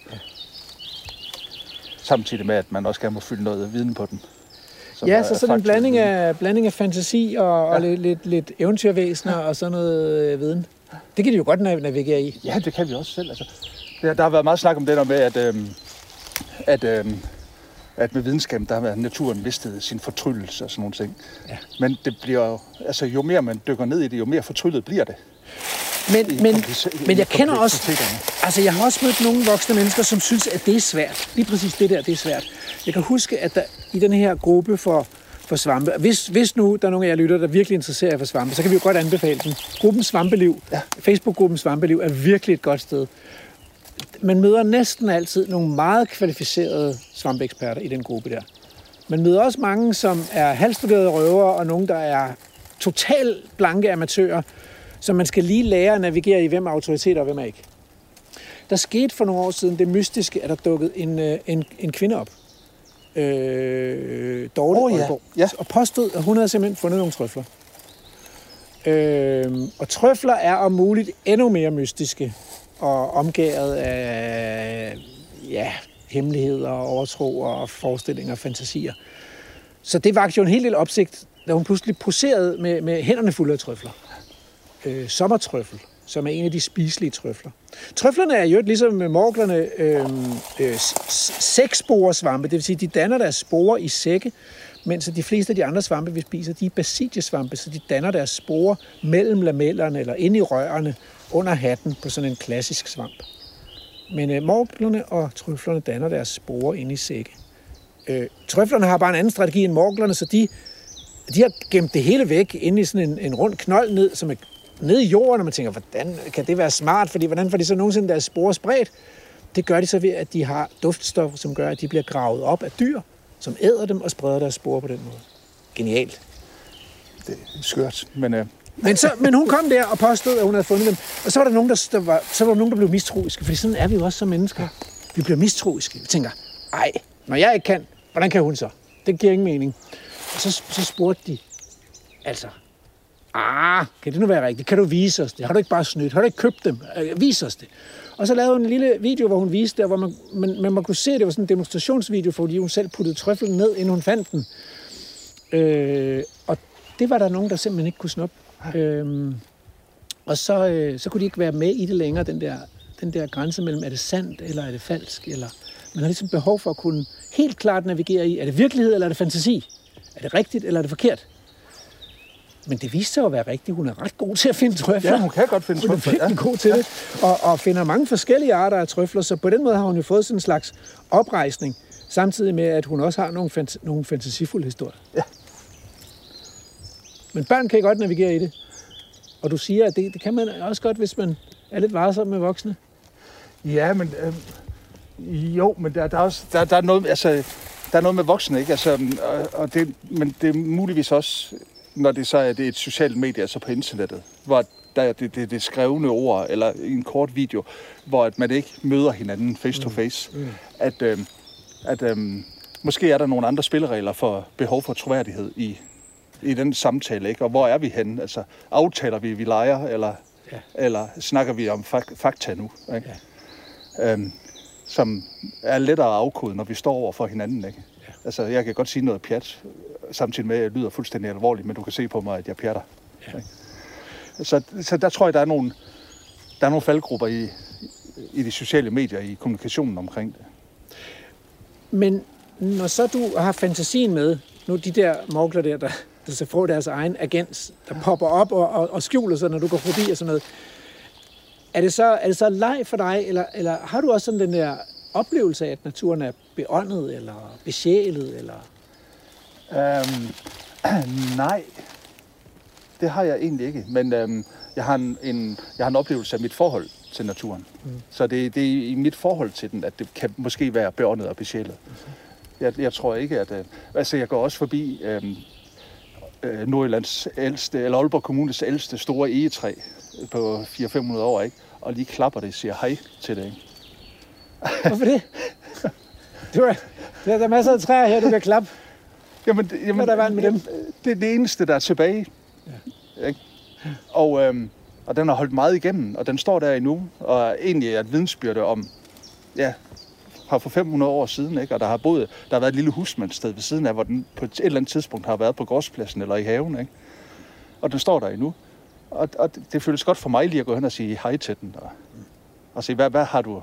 Samtidig med, at man også gerne må fylde noget viden på den. Ja, er så sådan en blanding viden. af, blanding af fantasi og, og Ja. lidt, lidt, lidt eventyrvæsener og sådan noget øh, viden. Det kan de jo godt nav- navigere i. Ja, det kan vi også selv. Altså, der, der har været meget snak om det der med, at, øhm, at, øhm, at med videnskaben, der har naturen mistet sin fortryllelse og sådan nogle ting. Ja. Men det bliver jo, altså jo mere man dykker ned i det, jo mere fortryllet bliver det. Men, i men, men jeg kender også, altså jeg har også mødt nogle voksne mennesker, som synes, at det er svært. Lige præcis det der, det er svært. Jeg kan huske, at der i den her gruppe for, for svampe, hvis, hvis nu der er nogen af jer lytter, der virkelig interesserer jer for svampe, så kan vi jo godt anbefale den. Gruppen Svampeliv, Ja. Facebook-gruppen Svampeliv, er virkelig et godt sted. Man møder næsten altid nogle meget kvalificerede svampeeksperter i den gruppe der. Man møder også mange, som er halvstuderede røver, og nogen, der er totalt blanke amatører, så man skal lige lære at navigere i, hvem er autoriteter og hvem er ikke. Der skete for nogle år siden det mystiske, at der dukkede en, øh, en, en kvinde op. Øh, Dorte Åh, ja. Aalborg, Ja. og påstod, at hun havde simpelthen fundet nogle trøfler. Øh, og trøfler er om muligt endnu mere mystiske og omgæret af ja, hemmeligheder, overtro og forestillinger og fantasier. Så det vagte jo en hel del opsigt, da hun pludselig poserede med, med hænderne fulde af trøfler. Øh, sommertrøffel, som er en af de spiselige trøfler. Trøflerne er jo ligesom med morglerne øhm, øh, øh, sæksporesvampe, det vil sige, de danner deres sporer i sække, mens de fleste af de andre svampe, vi spiser, de er basidiesvampe, så de danner deres sporer mellem lamellerne eller inde i rørene under hatten på sådan en klassisk svamp. Men øh, morglerne og trøflerne danner deres sporer inde i sække. Øh, trøflerne har bare en anden strategi end morglerne, så de, de har gemt det hele væk inde i sådan en, en rund knold ned, som er ned i jorden, og man tænker, hvordan kan det være smart? Fordi hvordan får de så nogensinde deres sporer spredt? Det gør de så ved, at de har duftstoffer, som gør, at de bliver gravet op af dyr, som æder dem og spreder deres sporer på den måde. Genialt. Det er skørt, men øh, men, så, men hun kom der og påstod, at hun havde fundet dem. Og så var der nogen, der, der, var, så var der nogen, der blev mistroiske. Fordi sådan er vi jo også som mennesker. Vi bliver mistroiske. Vi tænker, ej, når jeg ikke kan, hvordan kan hun så? Det giver ingen mening. Og så, så spurgte de, altså, ah, kan det nu være rigtigt? Kan du vise os det? Har du ikke bare snydt? Har du ikke købt dem? Øh, Vis os det. Og så lavede hun en lille video, hvor hun viste det, hvor man, man, man, man kunne se, at det var sådan en demonstrationsvideo, fordi hun selv puttede trøffelen ned, inden hun fandt den. Øh, og det var der nogen, der simpelthen ikke kunne snuppe. Øhm, og så, øh, så kunne de ikke være med i det længere, den der, den der grænse mellem, er det sandt, eller er det falsk? Eller, man har ligesom behov for at kunne helt klart navigere i, er det virkelighed, eller er det fantasi? Er det rigtigt, eller er det forkert? Men det viste sig at være rigtigt. Hun er ret god til at finde trøfler. ja, hun kan godt finde Hun er trøfler. virkelig god til det, og, og finder mange forskellige arter af trøfler, så på den måde har hun jo fået sådan en slags oprejsning, samtidig med, at hun også har nogle, fant- nogle fantasifulde historier. Ja. Men børn kan godt navigere i det. Og du siger, at det, det kan man også godt, hvis man er lidt varsom med voksne. Ja, men øh, jo, men der, der, er også, der, der, er noget, altså, der er noget med voksne, ikke? Altså, og, og det, men det er muligvis også, når det så er det et socialt medie, altså på internettet, hvor der er det, det, det skrevne ord, eller en kort video, hvor at man ikke møder hinanden face to face. Mm. At, øh, at øh, måske er der nogle andre spilleregler for behov for troværdighed i, i den samtale, ikke? Og hvor er vi henne? Altså, aftaler vi, vi leger, eller, ja. eller snakker vi om fak- fakta nu? Ikke? Ja. Øhm, som er lettere at afkode, når vi står over for hinanden, ikke? Ja. Altså, jeg kan godt sige noget pjat, samtidig med, at jeg lyder fuldstændig alvorligt, men du kan se på mig, at jeg pjatter. Ja. Ikke? Så, så der tror jeg, der er nogle, der er nogle faldgrupper i, i de sociale medier, i kommunikationen omkring det. Men når så du har fantasien med, nu de der mogler der, der, så får deres egen agens, der popper op og, og, og skjuler sig, når du går forbi og sådan noget. Er det så, er det så leg for dig, eller, eller har du også sådan den der oplevelse af, at naturen er beåndet, eller besjælet, eller... Øhm, nej, det har jeg egentlig ikke. Men øhm, jeg, har en, en, jeg har en oplevelse af mit forhold til naturen. Mm. Så det, det er i mit forhold til den, at det kan måske være beåndet og besjælet. Mm. Jeg, jeg tror ikke, at... Øh, altså, jeg går også forbi øh, øh, Nordjyllands ældste, eller Aalborg Kommunes ældste store egetræ på 400-500 år, ikke? Og lige klapper det og siger hej til det, ikke? Hvorfor det? Du er, der er masser af træer her, du kan klappe. Jamen, det, jamen, der vand med dem? det er det eneste, der er tilbage. Ja. Ikke? Og, øhm, og den har holdt meget igennem, og den står der endnu, og er egentlig er et vidensbyrde om, ja, har for 500 år siden, ikke? og der har boet, der har været et lille husmandssted ved siden af, hvor den på et eller andet tidspunkt har været på gårdspladsen eller i haven. Ikke? Og den står der endnu. Og, og det, føles godt for mig lige at gå hen og sige hej til den, og, og se, hvad, hvad har du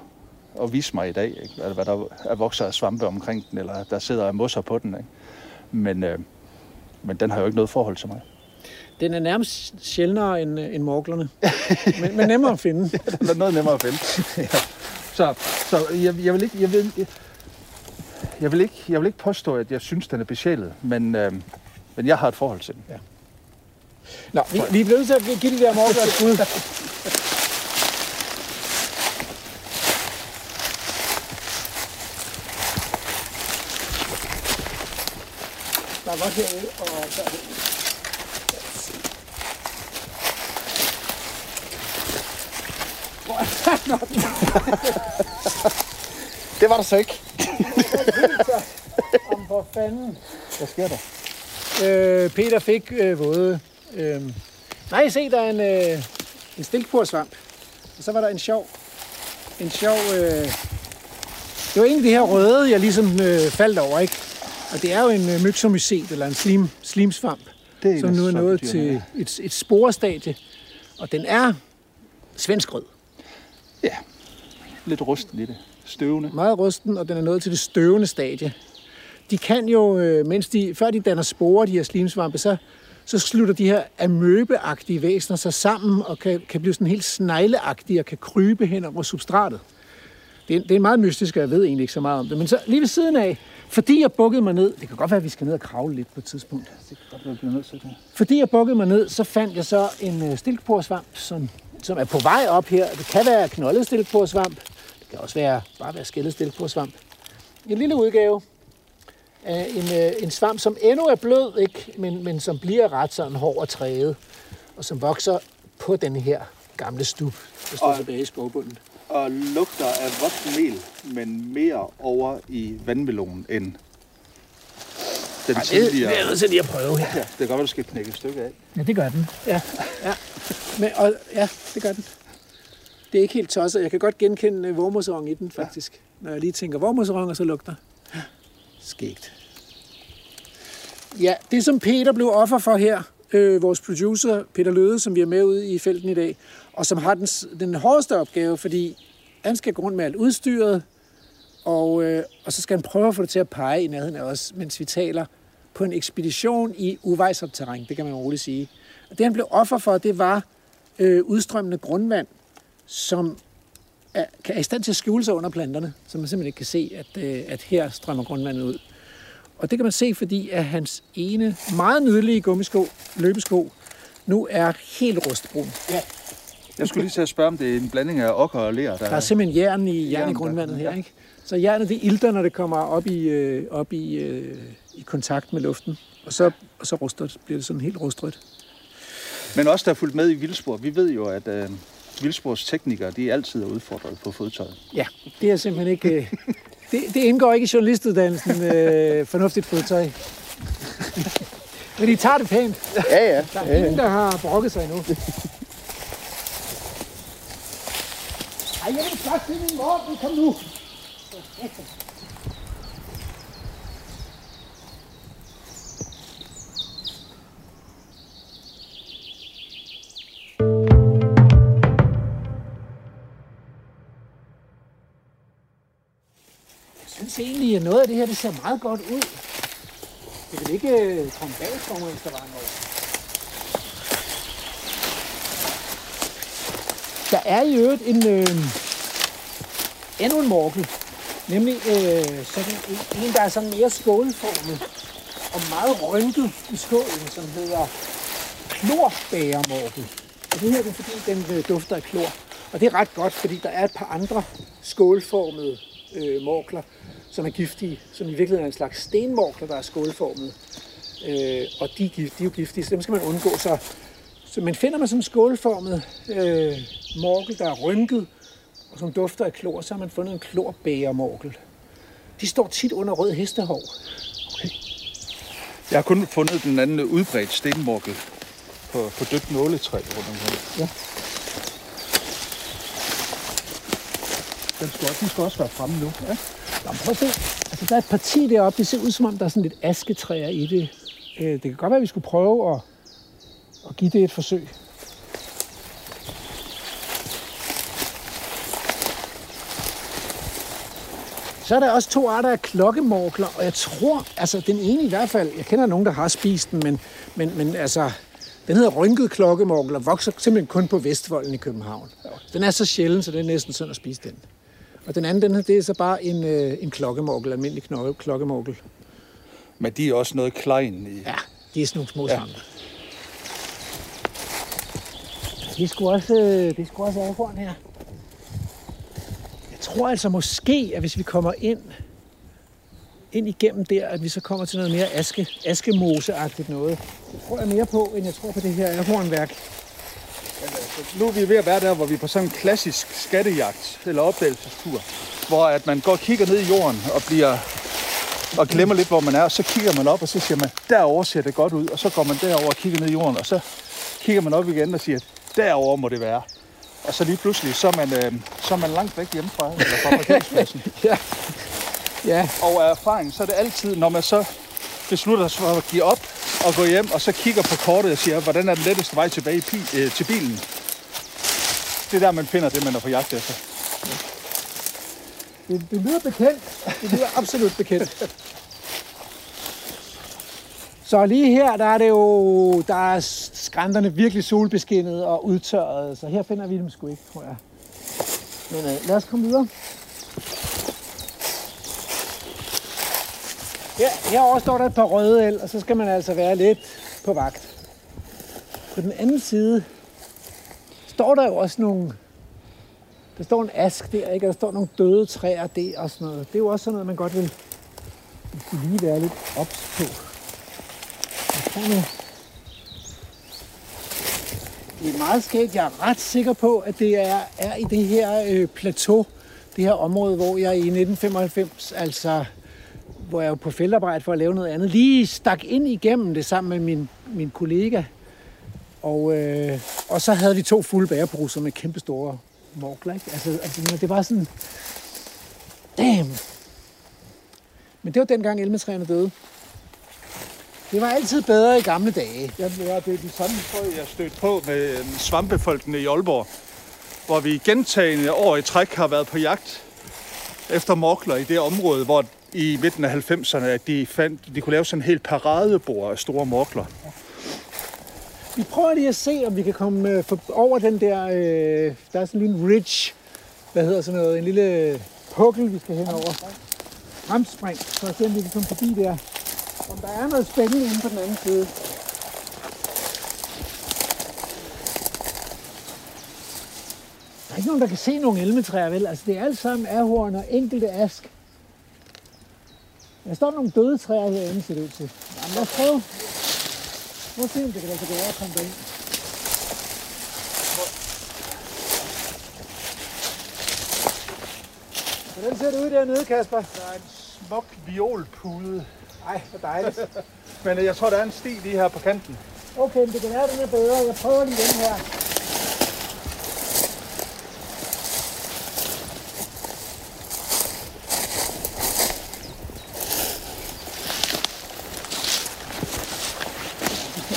at vise mig i dag? Ikke? Eller hvad der er vokser af svampe omkring den, eller der sidder mosser på den. Ikke? Men, øh, men den har jo ikke noget forhold til mig. Den er nærmest sjældnere end, end morglerne, men, men nemmere at finde. ja, den er noget nemmere at finde. ja. Så, så jeg, jeg, vil ikke, jeg, vil, jeg, jeg, vil ikke, jeg vil ikke påstå, at jeg synes, den er besjælet, men, øh, men jeg har et forhold til den. Ja. Nå, vi, vi er nødt til at give det der morgler skud. Der er godt herude, og der er det. Var der så ikke. Om for fanden. Hvad sker der? Øh, Peter fik øh, våde. Øh, nej, se, der er en, øh, en stilkpursvamp. Og så var der en sjov, en sjov, øh, det var en af de her røde, jeg ligesom øh, faldt over, ikke? Og det er jo en øh, myxomycet, eller en slim, slimsvamp, Det er som nu er nået til et, et sporestadie. Og den er svensk rød. Ja, lidt rusten i det. Støvende. Meget rusten, og den er nået til det støvende stadie. De kan jo, øh, mens de, før de danner sporer, de her slimsvampe, så, så slutter de her amøbeagtige væsener sig sammen og kan, kan blive sådan helt snegleagtige og kan krybe hen over substratet. Det er, det er meget mystisk, og jeg ved egentlig ikke så meget om det. Men så lige ved siden af, fordi jeg bukkede mig ned, det kan godt være, at vi skal ned og kravle lidt på et tidspunkt. Det kan godt være, vi bliver nødt til det. Fordi jeg bukkede mig ned, så fandt jeg så en øh, stilkporsvamp, som, som er på vej op her. Det kan være knoldet stilkporsvamp. Det kan også være, bare være skældet stilkporsvamp. En lille udgave af en, øh, en svamp, som endnu er blød, ikke? Men, men som bliver ret sådan hård og træet, og som vokser på den her gamle stup, der står Og- tilbage i skovbunden. Og lugter af vådt mel, men mere over i vandmelonen end den Det, tidligere. det er jeg nødt til lige at prøve her. Ja, det kan godt være, du skal knække et stykke af. Ja, det gør den. Ja, ja. Men, og, ja det gør den. Det er ikke helt tosset. Jeg kan godt genkende vormosrong i den, faktisk. Ja. Når jeg lige tænker vormosrong, og så lugter. Skægt. Ja, det som Peter blev offer for her, øh, vores producer, Peter Løde, som vi er med ude i felten i dag, og som har den, den hårdeste opgave, fordi han skal gå rundt med alt udstyret, og, øh, og så skal han prøve at få det til at pege i nærheden af os, mens vi taler på en ekspedition i uvejsomt terræn, det kan man roligt sige. Og det han blev offer for, det var øh, udstrømmende grundvand, som er, kan- er i stand til at skjule sig under planterne, så man simpelthen ikke kan se, at, øh, at her strømmer grundvandet ud. Og det kan man se, fordi at hans ene meget nydelige gummisko, løbesko, nu er helt rustbrun. Ja. Jeg skulle lige til at spørge, om det er en blanding af okker og ler, der Der er simpelthen jern i, jern i grundvandet her, ikke? Så jernet det ilter, når det kommer op i, øh, op i, øh, i kontakt med luften. Og så, og så ruster, bliver det sådan helt rustrødt. Men også der er fulgt med i vildspor, vi ved jo, at øh, vildspors teknikere, de altid er udfordret på fodtøjet. Ja, det er simpelthen ikke... øh, Det, det indgår ikke i journalistuddannelsen, øh, fornuftigt fodtøj. Men de tager det pænt. Ja, ja. Der er ingen, der har brokket sig endnu. Ej, jeg vil først til min mor. Kom nu. Jeg synes egentlig, at noget af det her det ser meget godt ud. Det vil ikke komme bag for mig, hvis der var noget. Der er i øvrigt en, øh, endnu en morkel. Nemlig øh, sådan en, en, der er sådan mere skålformet og meget rynket i skålen, som hedder klorbæremorkel. Og det her er fordi, den øh, dufter af klor. Og det er ret godt, fordi der er et par andre skålformede øh, morkler, som er giftige, som i virkeligheden er en slags stenmorkler, der er skålformede. Øh, og de de er jo giftige, så dem skal man undgå. Så, så man finder man sådan en skålformet øh, morkel, der er rynket, og som dufter af klor, så har man fundet en klorbæremorkel. De står tit under rød hestehov. Jeg har kun fundet den anden udbredt stenmorkel på, på dødt nåletræ rundt omkring. Ja. Den skal, også, den skal også være fremme nu. Ja. Nå, men prøv at se. Altså, der er et parti deroppe. Det ser ud som om, der er sådan lidt asketræer i det. Øh, Det kan godt være, at vi skulle prøve at, at give det et forsøg. Så er der også to arter af klokkemorkler, og jeg tror, altså den ene i hvert fald, jeg kender nogen, der har spist den, men, men, men altså, den hedder rynket klokkemorkel og vokser simpelthen kun på Vestvolden i København. Den er så sjælden, så det er næsten synd at spise den. Og den anden, den, her, det er så bare en, øh, en klokkemorkel, almindelig knokke, klokkemorkel. Men de er også noget klein i. Ja, de er sådan nogle små svampe. Det er sgu også, øh, det er sgu også afhånd her. Tror altså måske, at hvis vi kommer ind, ind igennem der, at vi så kommer til noget mere aske, askemoseagtigt noget. Det tror jeg mere på, end jeg tror på det her hornværk. Nu er vi ved at være der, hvor vi er på sådan en klassisk skattejagt eller opdagelsestur, hvor at man går og kigger ned i jorden og bliver og glemmer lidt, hvor man er, og så kigger man op, og så siger man, derover ser det godt ud, og så går man derover og kigger ned i jorden, og så kigger man op igen og siger, derover må det være. Og så lige pludselig, så er man, øh, så er man langt væk hjemmefra, eller fra parkeringspladsen. Ja. Ja, Og af erfaring, så er det altid, når man så beslutter sig for at give op og gå hjem, og så kigger på kortet og siger, hvordan er den letteste vej tilbage pi- øh, til bilen. Det er der, man finder det, man er på jagt efter. det, det lyder bekendt. Det lyder absolut bekendt. Så lige her, der er det jo, der er skrænterne virkelig solbeskinnet og udtørret, så her finder vi dem sgu ikke, tror jeg. Men øh, lad os komme videre. Her, herovre står der et par røde el, og så skal man altså være lidt på vagt. På den anden side står der jo også nogle der står en ask der, ikke? Og der står nogle døde træer der og sådan noget. Det er jo også sådan noget, man godt vil, vil lige være lidt ops på. Det er meget skægt. Jeg er ret sikker på, at det er, er i det her øh, plateau, det her område, hvor jeg i 1995, altså hvor jeg var på feltarbejde for at lave noget andet, lige stak ind igennem det sammen med min, min kollega. Og, øh, og så havde vi to fulde bæreposer med kæmpe store morgler. Ikke? Altså, altså, det var sådan... Damn! Men det var dengang elmetræerne døde. Det var altid bedre i gamle dage. Jamen, ja, det er den samme historie, jeg stødt på med øh, svampefolkene i Aalborg, hvor vi gentagende år i træk har været på jagt efter morkler i det område, hvor i midten af 90'erne, at de, fandt, de kunne lave sådan en helt paradebord af store morkler. Vi prøver lige at se, om vi kan komme øh, over den der... Øh, der er sådan en lille ridge. Hvad hedder sådan noget? En lille pukkel, vi skal hen over. Fremspring, for at se, om vi kan komme forbi der. Om der er noget spændende inde på den anden side. Der er ikke nogen, der kan se nogle elmetræer, vel? Altså, det er alt sammen ahorn og enkelte ask. Der står nogle døde træer herinde, ser det ud til. Jamen, lad os prøve. Prøv at se, om det kan lade sig gøre at komme derind. Hvordan ser det ud dernede, Kasper? Der er en smuk violpude ej, hvor dejligt. Men jeg tror, der er en sti lige her på kanten. Okay, men det kan være, den er bedre. Jeg prøver lige den her.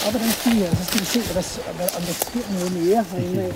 Op ad den sti her, så skal vi se, hvad, hvad, om der sker noget mere herinde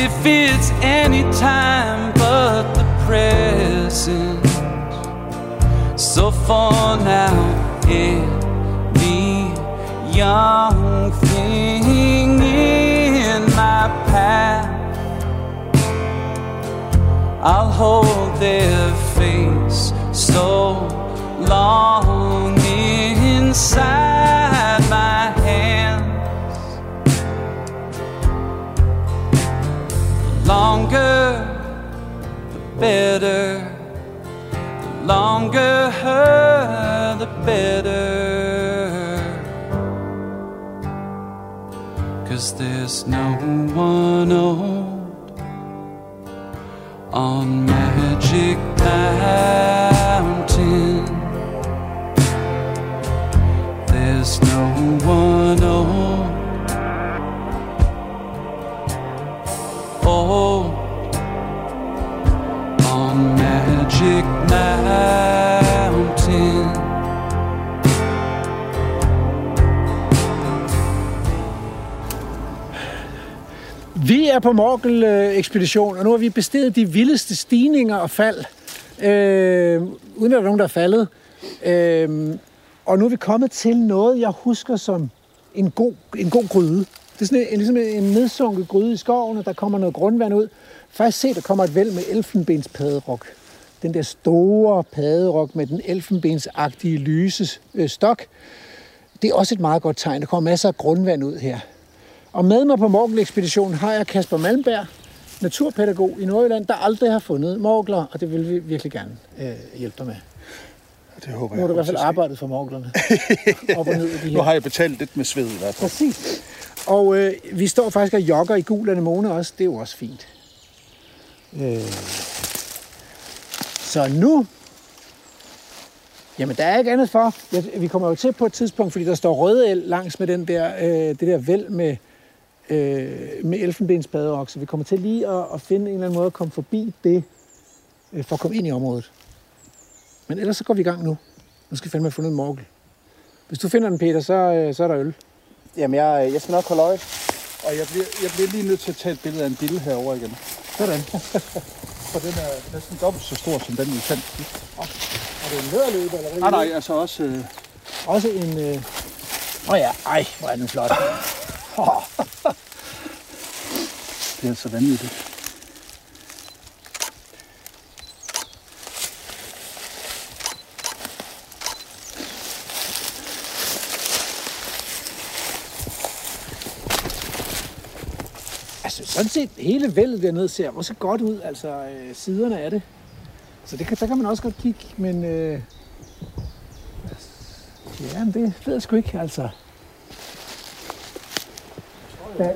if it's any time but the present. So for now, any young thing in my path, I'll hold their face so long inside my hands. Longer, the better. The longer the better. Cause there's no one old on Magic Mountain. Vi på Morkel-ekspedition, og nu har vi bestedet de vildeste stigninger og fald, øh, uden at der er nogen, der er faldet. Øh, og nu er vi kommet til noget, jeg husker som en god, en god gryde. Det er sådan en, ligesom en nedsunket gryde i skoven, og der kommer noget grundvand ud. Først se, der kommer et væld med elfenbenspadderok. Den der store paderok med den elfenbensagtige lyse øh, stok. Det er også et meget godt tegn. Der kommer masser af grundvand ud her. Og med mig på Morgel-ekspeditionen har jeg Kasper Malmberg, naturpædagog i Nordjylland, der aldrig har fundet morgler, og det vil vi virkelig gerne øh, hjælpe dig med. Det håber Nu har du i hvert fald arbejdet for morglerne. Op og ned de Nu her. har jeg betalt lidt med sved i hvert fald. Præcis. Og øh, vi står faktisk og jogger i gul anemone også. Det er jo også fint. Øh. Så nu... Jamen, der er ikke andet for. Ja, vi kommer jo til på et tidspunkt, fordi der står røde el langs med den der, øh, det der væld med, øh, med elfenbensbaderok. Så vi kommer til lige at, at finde en eller anden måde at komme forbi det, øh, for at komme ind i området. Men ellers så går vi i gang nu. Nu skal vi fandme have fundet en morgel. Hvis du finder den, Peter, så, øh, så er der øl. Jamen, jeg, jeg skal nok holde øje. Og jeg bliver, jeg bliver lige nødt til at tage et billede af en bille herover igen. Sådan. For den er næsten dobbelt så stor som den, vi fandt. Er det en læderløb eller hvad? Nej, nej, altså også... Øh, Også en... Øh... Åh oh ja, ej, hvor er den flot det er så vanvittigt. Altså, sådan set, hele vældet dernede ser også godt ud, altså øh, siderne af det. Så det kan, der kan man også godt kigge, men... Øh, ja, men det ved jeg sgu ikke, altså. Der,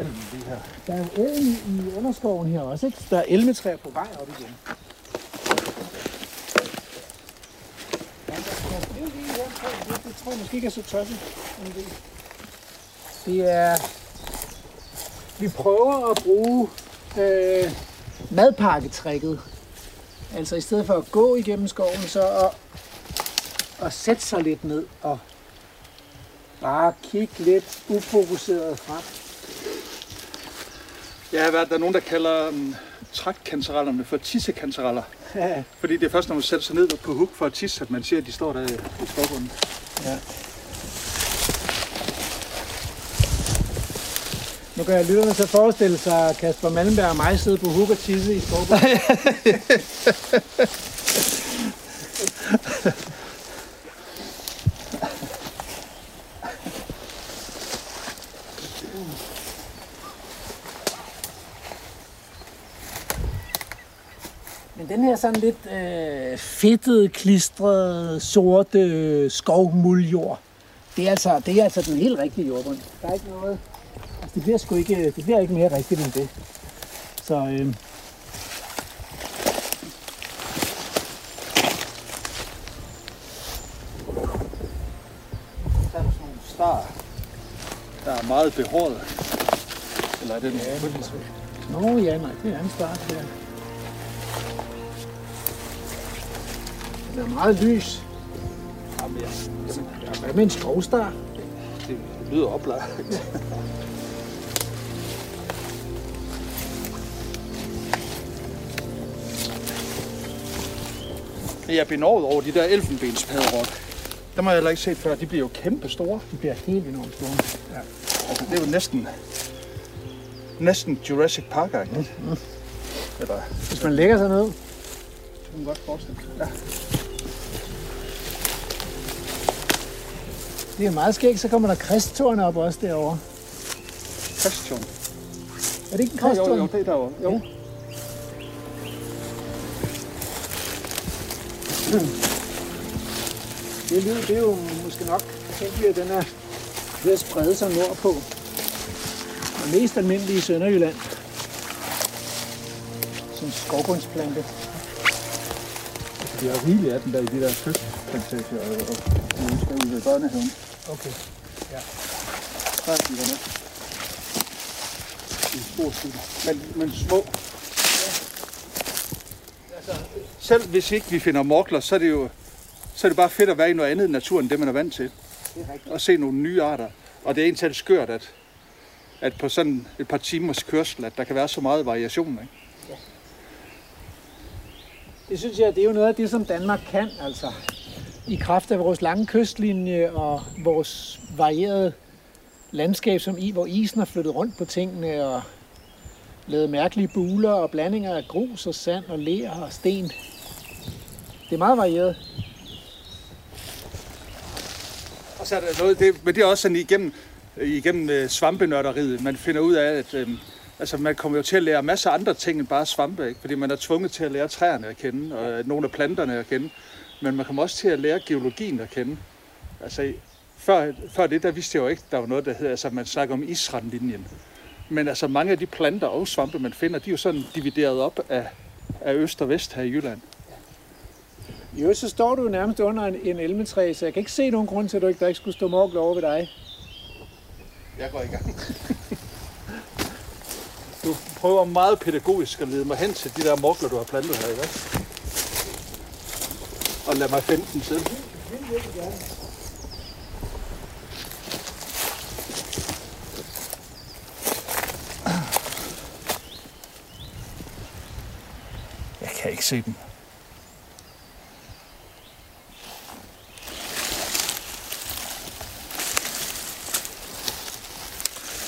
der er jo el i, underskoven her også, ikke? Der er elmetræer på vej op igen. Det, tror jeg måske ikke er så tosset. men det- Det er... Vi prøver at bruge øh, madpakketrækket. Altså i stedet for at gå igennem skoven, så at, at sætte sig lidt ned og bare kigge lidt ufokuseret frem. Jeg har været, der er nogen, der kalder um, trækkancerellerne for tissekancereller. Ja, Fordi det er først, når man sætter sig ned på huk for at tisse, at man siger, at de står der i skovbunden. ja. Nu kan jeg lytterne så forestille sig Kasper Malmberg og mig sidde på huk og tisse i skovbunden. den her sådan lidt øh, fedtede, klistrede, sorte øh, skovmuljord, det er, altså, det er altså den helt rigtige jordbund. Der er ikke noget... Altså, det bliver sgu ikke, det bliver ikke mere rigtigt end det. Så øh, er star, der er meget behåret. Eller er det ja, Nå ja, nej, det er en start her. Det er meget lys. Jamen, ja. Ja, hvad med en skovstar? Det lyder oplagt. Jeg er benovet over de der elfenbenspadderok. Dem har jeg heller ikke set før. De bliver jo kæmpe store. De bliver helt enormt store. Ja. Altså, det er jo næsten, næsten Jurassic Park, ikke? Eller, Hvis man lægger sig ned, kan man godt forestille sig. Ja. det er meget skægt, så kommer der kristtårn op også derovre. Christian. Er det ikke en Jo, jo, jo, det er derovre. Jo. Det, lyder, det er jo måske nok tænkeligt, at den er ved at sprede sig nordpå. Og mest almindelig i Sønderjylland. Som skovbundsplante. De har rigeligt af den der i de der kystplantager, og, og de skal ud ved børnehaven. Okay. Der er de der I en stor stil. Men, men små. Selv hvis ikke vi finder mokler, så er det jo så er det bare fedt at være i noget andet i naturen, end det man er vant til. Det er rigtigt. Og se nogle nye arter. Og det er egentlig skørt, at, at på sådan et par timers kørsel, at der kan være så meget variation. Ikke? Det synes jeg, det er jo noget af det, som Danmark kan, altså. I kraft af vores lange kystlinje og vores varierede landskab, som i, hvor isen har flyttet rundt på tingene og lavet mærkelige buler og blandinger af grus og sand og ler og sten. Det er meget varieret. Og så er der noget, det, men det er også sådan igennem, igennem øh, man finder ud af, at øh, altså, man kommer jo til at lære masser af andre ting end bare svampe, ikke? fordi man er tvunget til at lære træerne at kende, og øh, nogle af planterne at kende, men man kommer også til at lære geologien at kende. Altså, før, før det, der vidste jeg jo ikke, der var noget, der hedder, altså man snakker om israndlinjen. Men altså mange af de planter og svampe, man finder, de er jo sådan divideret op af, af øst og vest her i Jylland. I øvrigt så står du jo nærmest under en, en elmetræ, så jeg kan ikke se nogen grund til, at du ikke, der ikke skulle stå morgel over ved dig. Jeg går i gang. Du prøver meget pædagogisk at lede mig hen til de der mokler, du har plantet her, ikke? Og lad mig finde den til. Jeg kan ikke se dem.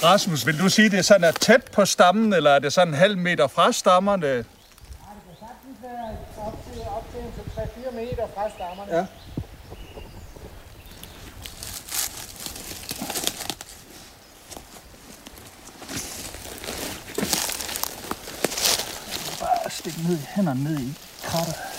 Rasmus, vil du sige, det er sådan er tæt på stammen, eller er det sådan en halv meter fra stammerne? Det kan sagtens være op til, op til 3-4 meter fra stammerne. Ja. Bare stikke ned i hænderne ned i krattet.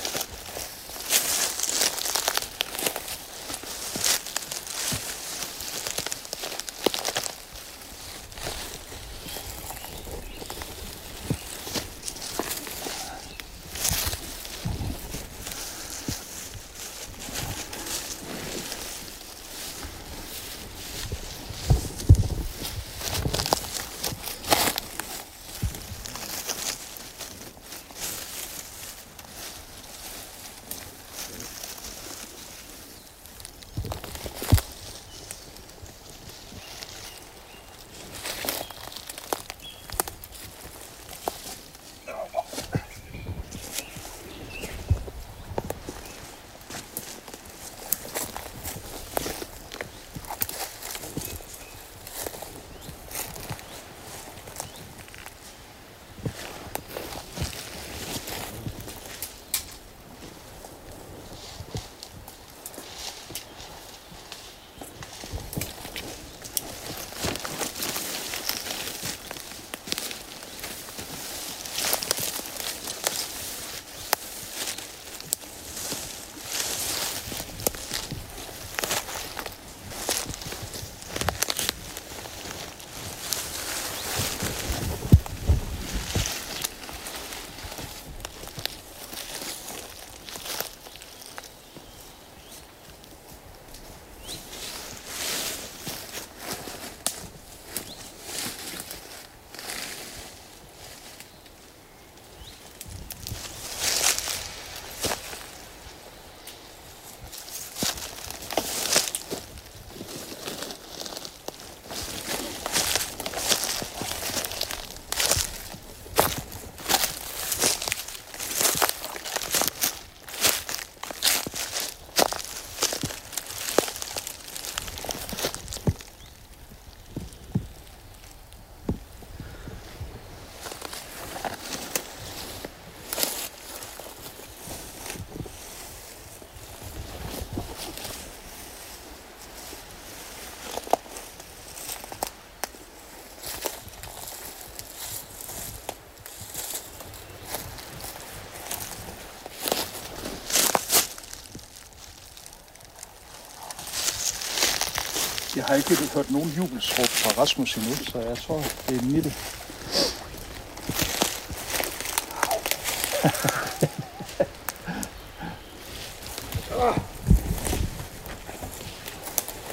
Jeg har ikke hørt nogen jubelsråb fra Rasmus endnu, så jeg tror, det er Mille.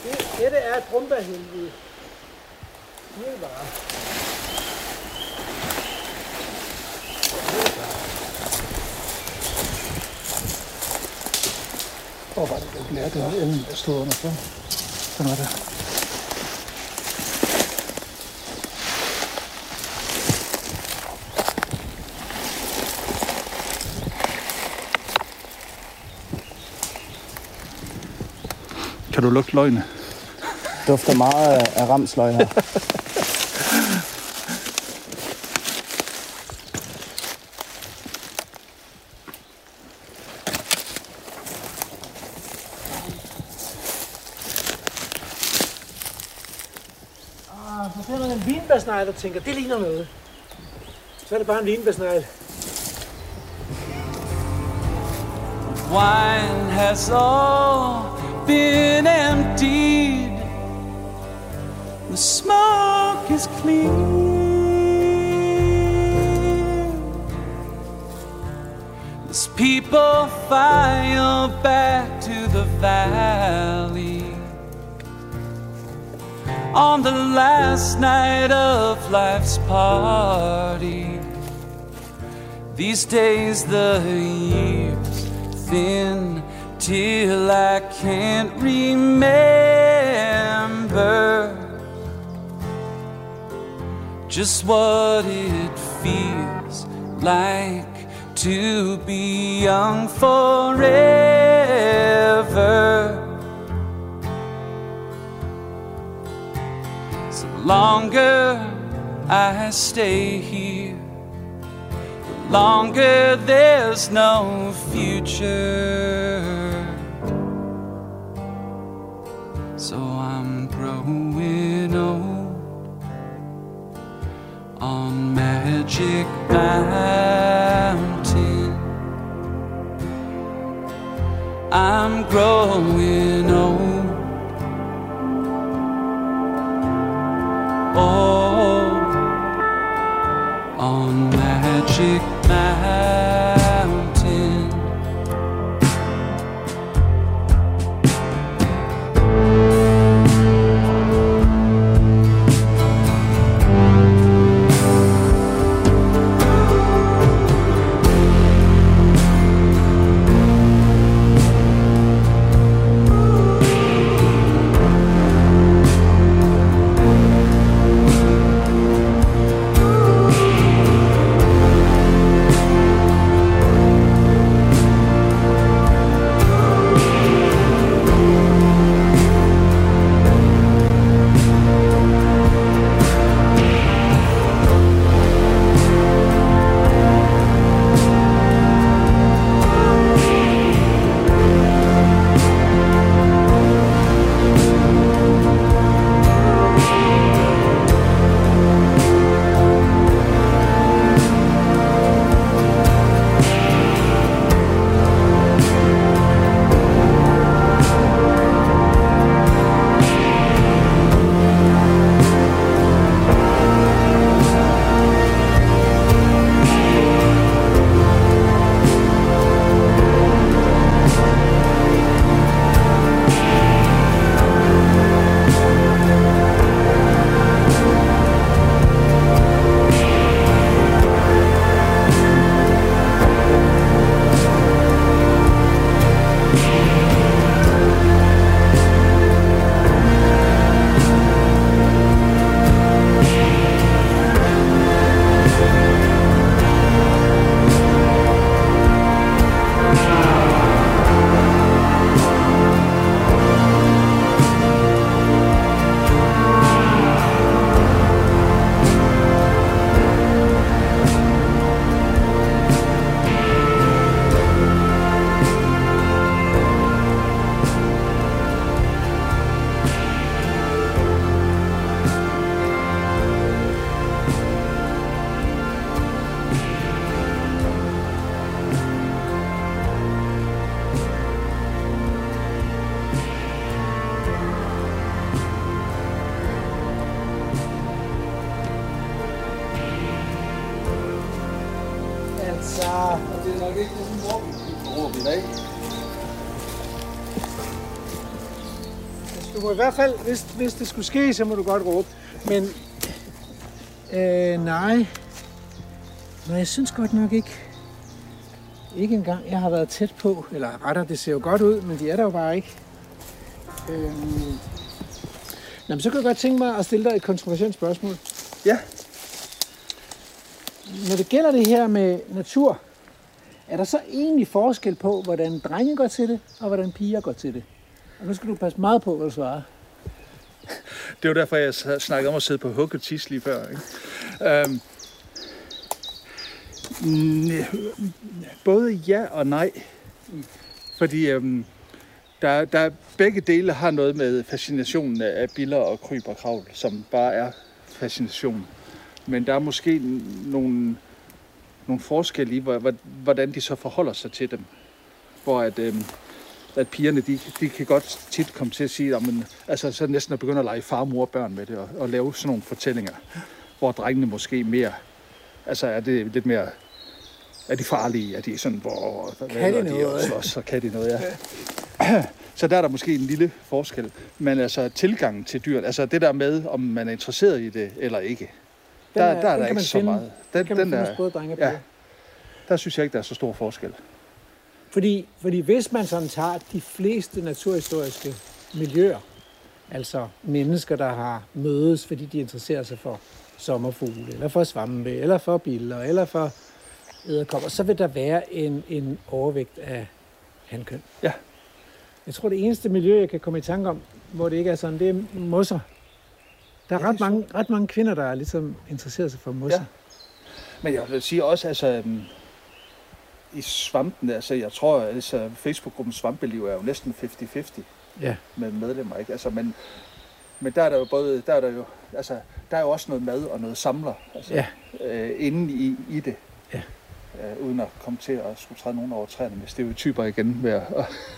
Det, dette er et brumbærhelvede. Det er bare. Hvor var det, det lærte jeg, enden der stod under før. Sådan var det. Kan du lugte løgne? Dufter meget af, ramsløg her. Ah, så finder man en vinbærsnegl og tænker, det ligner noget. Så er det bare en vinbærsnegl. Wine has all been emptied. The smoke is clear. As people file back to the valley on the last night of life's party. These days the years thin till I can't remember just what it feels like to be young forever. So longer I stay here, the longer there's no future. On Magic Mountain. I'm growing hvert fald, hvis, hvis det skulle ske, så må du godt råbe. Men, øh, nej. Nej, jeg synes godt nok ikke. Ikke engang, jeg har været tæt på. Eller rettere, det ser jo godt ud, men de er der jo bare ikke. Øhm. Nå, men så kan jeg godt tænke mig at stille dig et kontroversielt spørgsmål. Ja. Når det gælder det her med natur, er der så egentlig forskel på, hvordan drenge går til det, og hvordan piger går til det? Og nu skal du passe meget på, hvad du svarer. Det var derfor, jeg snakkede om at sidde på hugget tis lige før. Ikke? Øhm, både ja og nej. Fordi øhm, der, der begge dele har noget med fascinationen af biller og kryb og kravl, som bare er fascination. Men der er måske nogle, nogle forskelle i, hvordan de så forholder sig til dem. Hvor at, øhm, at pigerne, de, de kan godt tit komme til at sige, at altså, så næsten at begynde at lege far, mor og børn med det, og, og lave sådan nogle fortællinger, hvor drengene måske mere, altså er det lidt mere, er de farlige, er de sådan, hvor Kan de de noget? og slås, så kan de noget, ja. Så der er der måske en lille forskel. Men altså tilgangen til dyr, altså det der med, om man er interesseret i det eller ikke, Den der, er- der er den der ikke man så finde- meget. Den, man finde er, ja, der synes jeg ikke, der er så stor forskel. Fordi, fordi hvis man sådan tager de fleste naturhistoriske miljøer, altså mennesker, der har mødes, fordi de interesserer sig for sommerfugle, eller for svampe, eller for biller, eller for æderkopper, så vil der være en, en overvægt af hankøn. Ja. Jeg tror, det eneste miljø, jeg kan komme i tanke om, hvor det ikke er sådan, det er mosser. Der er, Ja, ret, mange, ret mange kvinder, der er ligesom interesseret sig for mosser. Ja. Men jeg vil sige også, altså, øhm, i svampen, altså, jeg tror, altså, Facebook-gruppen Svampeliv er jo næsten 50-50 ja. med medlemmer, ikke? Altså, men, men der er der jo både, der er der jo, altså, der er jo også noget mad og noget samler, altså, Ja. øh, inde i, i det. Ja. Øh, uden at komme til at skulle træde nogen over træerne med stereotyper igen med, at,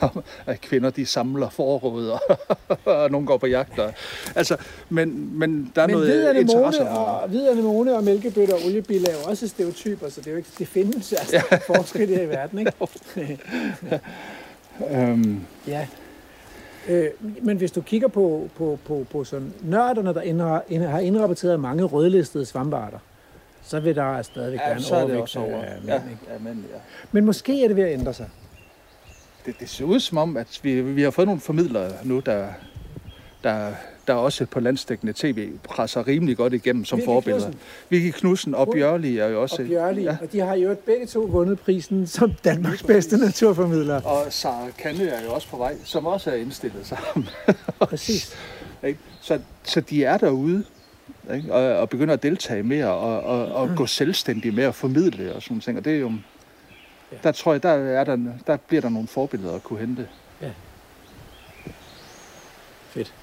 at kvinder de samler forråd, og, og nogen går på jagt. Og, altså, men, men der er Men noget interesse. og, hvid anemone og mælkebøtter og oliebiller er jo også stereotyper, så det er jo ikke, det findes altså ja. forskel i verden, ikke? Øhm, ja. Øh, men hvis du kigger på, på, på, på sådan nørderne, der indra, ind, har indrapporteret mange rødlistede svampearter, så vil der stadigvæk ja, er det overvægt over. mænd, Ja, ja, men, ja. Men måske er det ved at ændre sig. det, det ser ud som om, at vi, vi har fået nogle formidlere nu, der, der, der også på landstækkende tv presser rimelig godt igennem som Vicky forbilleder. Knudsen. Vicky Knudsen og Bjørli er jo også... Og Bjørli, ja. Og de har jo begge to vundet prisen som Danmarks bedste naturformidler. Og Sara Kanø er jo også på vej, som også er indstillet sammen. Præcis. Så, så de er derude ikke? Og, og begynder at deltage mere og, og, og gå selvstændigt med at formidle og sådan ting. Og det er jo... Ja. Der tror jeg, der, er der, der bliver der nogle forbilleder at kunne hente. Fedt.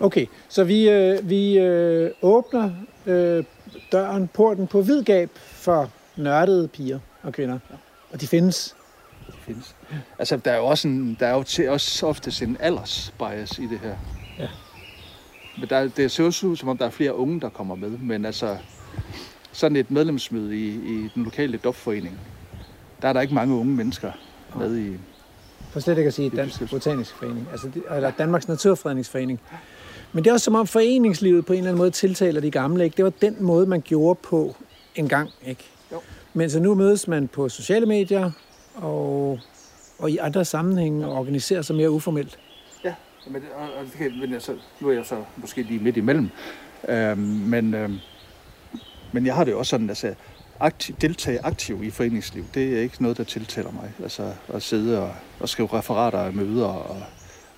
Okay, så vi, øh, vi øh, åbner øh, døren, porten på vid gab for nørdede piger og kvinder. Og de findes. de findes. Altså, der er jo også, en, der er jo til, også oftest en aldersbias i det her. Ja. Men der, det ser også ud, som om der er flere unge, der kommer med. Men altså, sådan et medlemsmøde i, i den lokale dopforening, der er der ikke mange unge mennesker med i. For slet ikke at sige Dansk. Botanisk Forening, altså eller Danmarks Naturfredningsforening. Men det er også som om foreningslivet på en eller anden måde tiltaler de gamle. Ikke? Det var den måde, man gjorde på en gang. Ikke? Jo. Men så nu mødes man på sociale medier og, og i andre sammenhænge og organiserer sig mere uformelt. Ja, men, og, og det kan, men altså, nu er jeg så måske lige midt imellem. Øhm, men, øhm, men jeg har det jo også sådan, altså, aktiv, deltage aktiv i foreningsliv, det er ikke noget, der tiltaler mig. Altså at sidde og, og skrive referater af møder og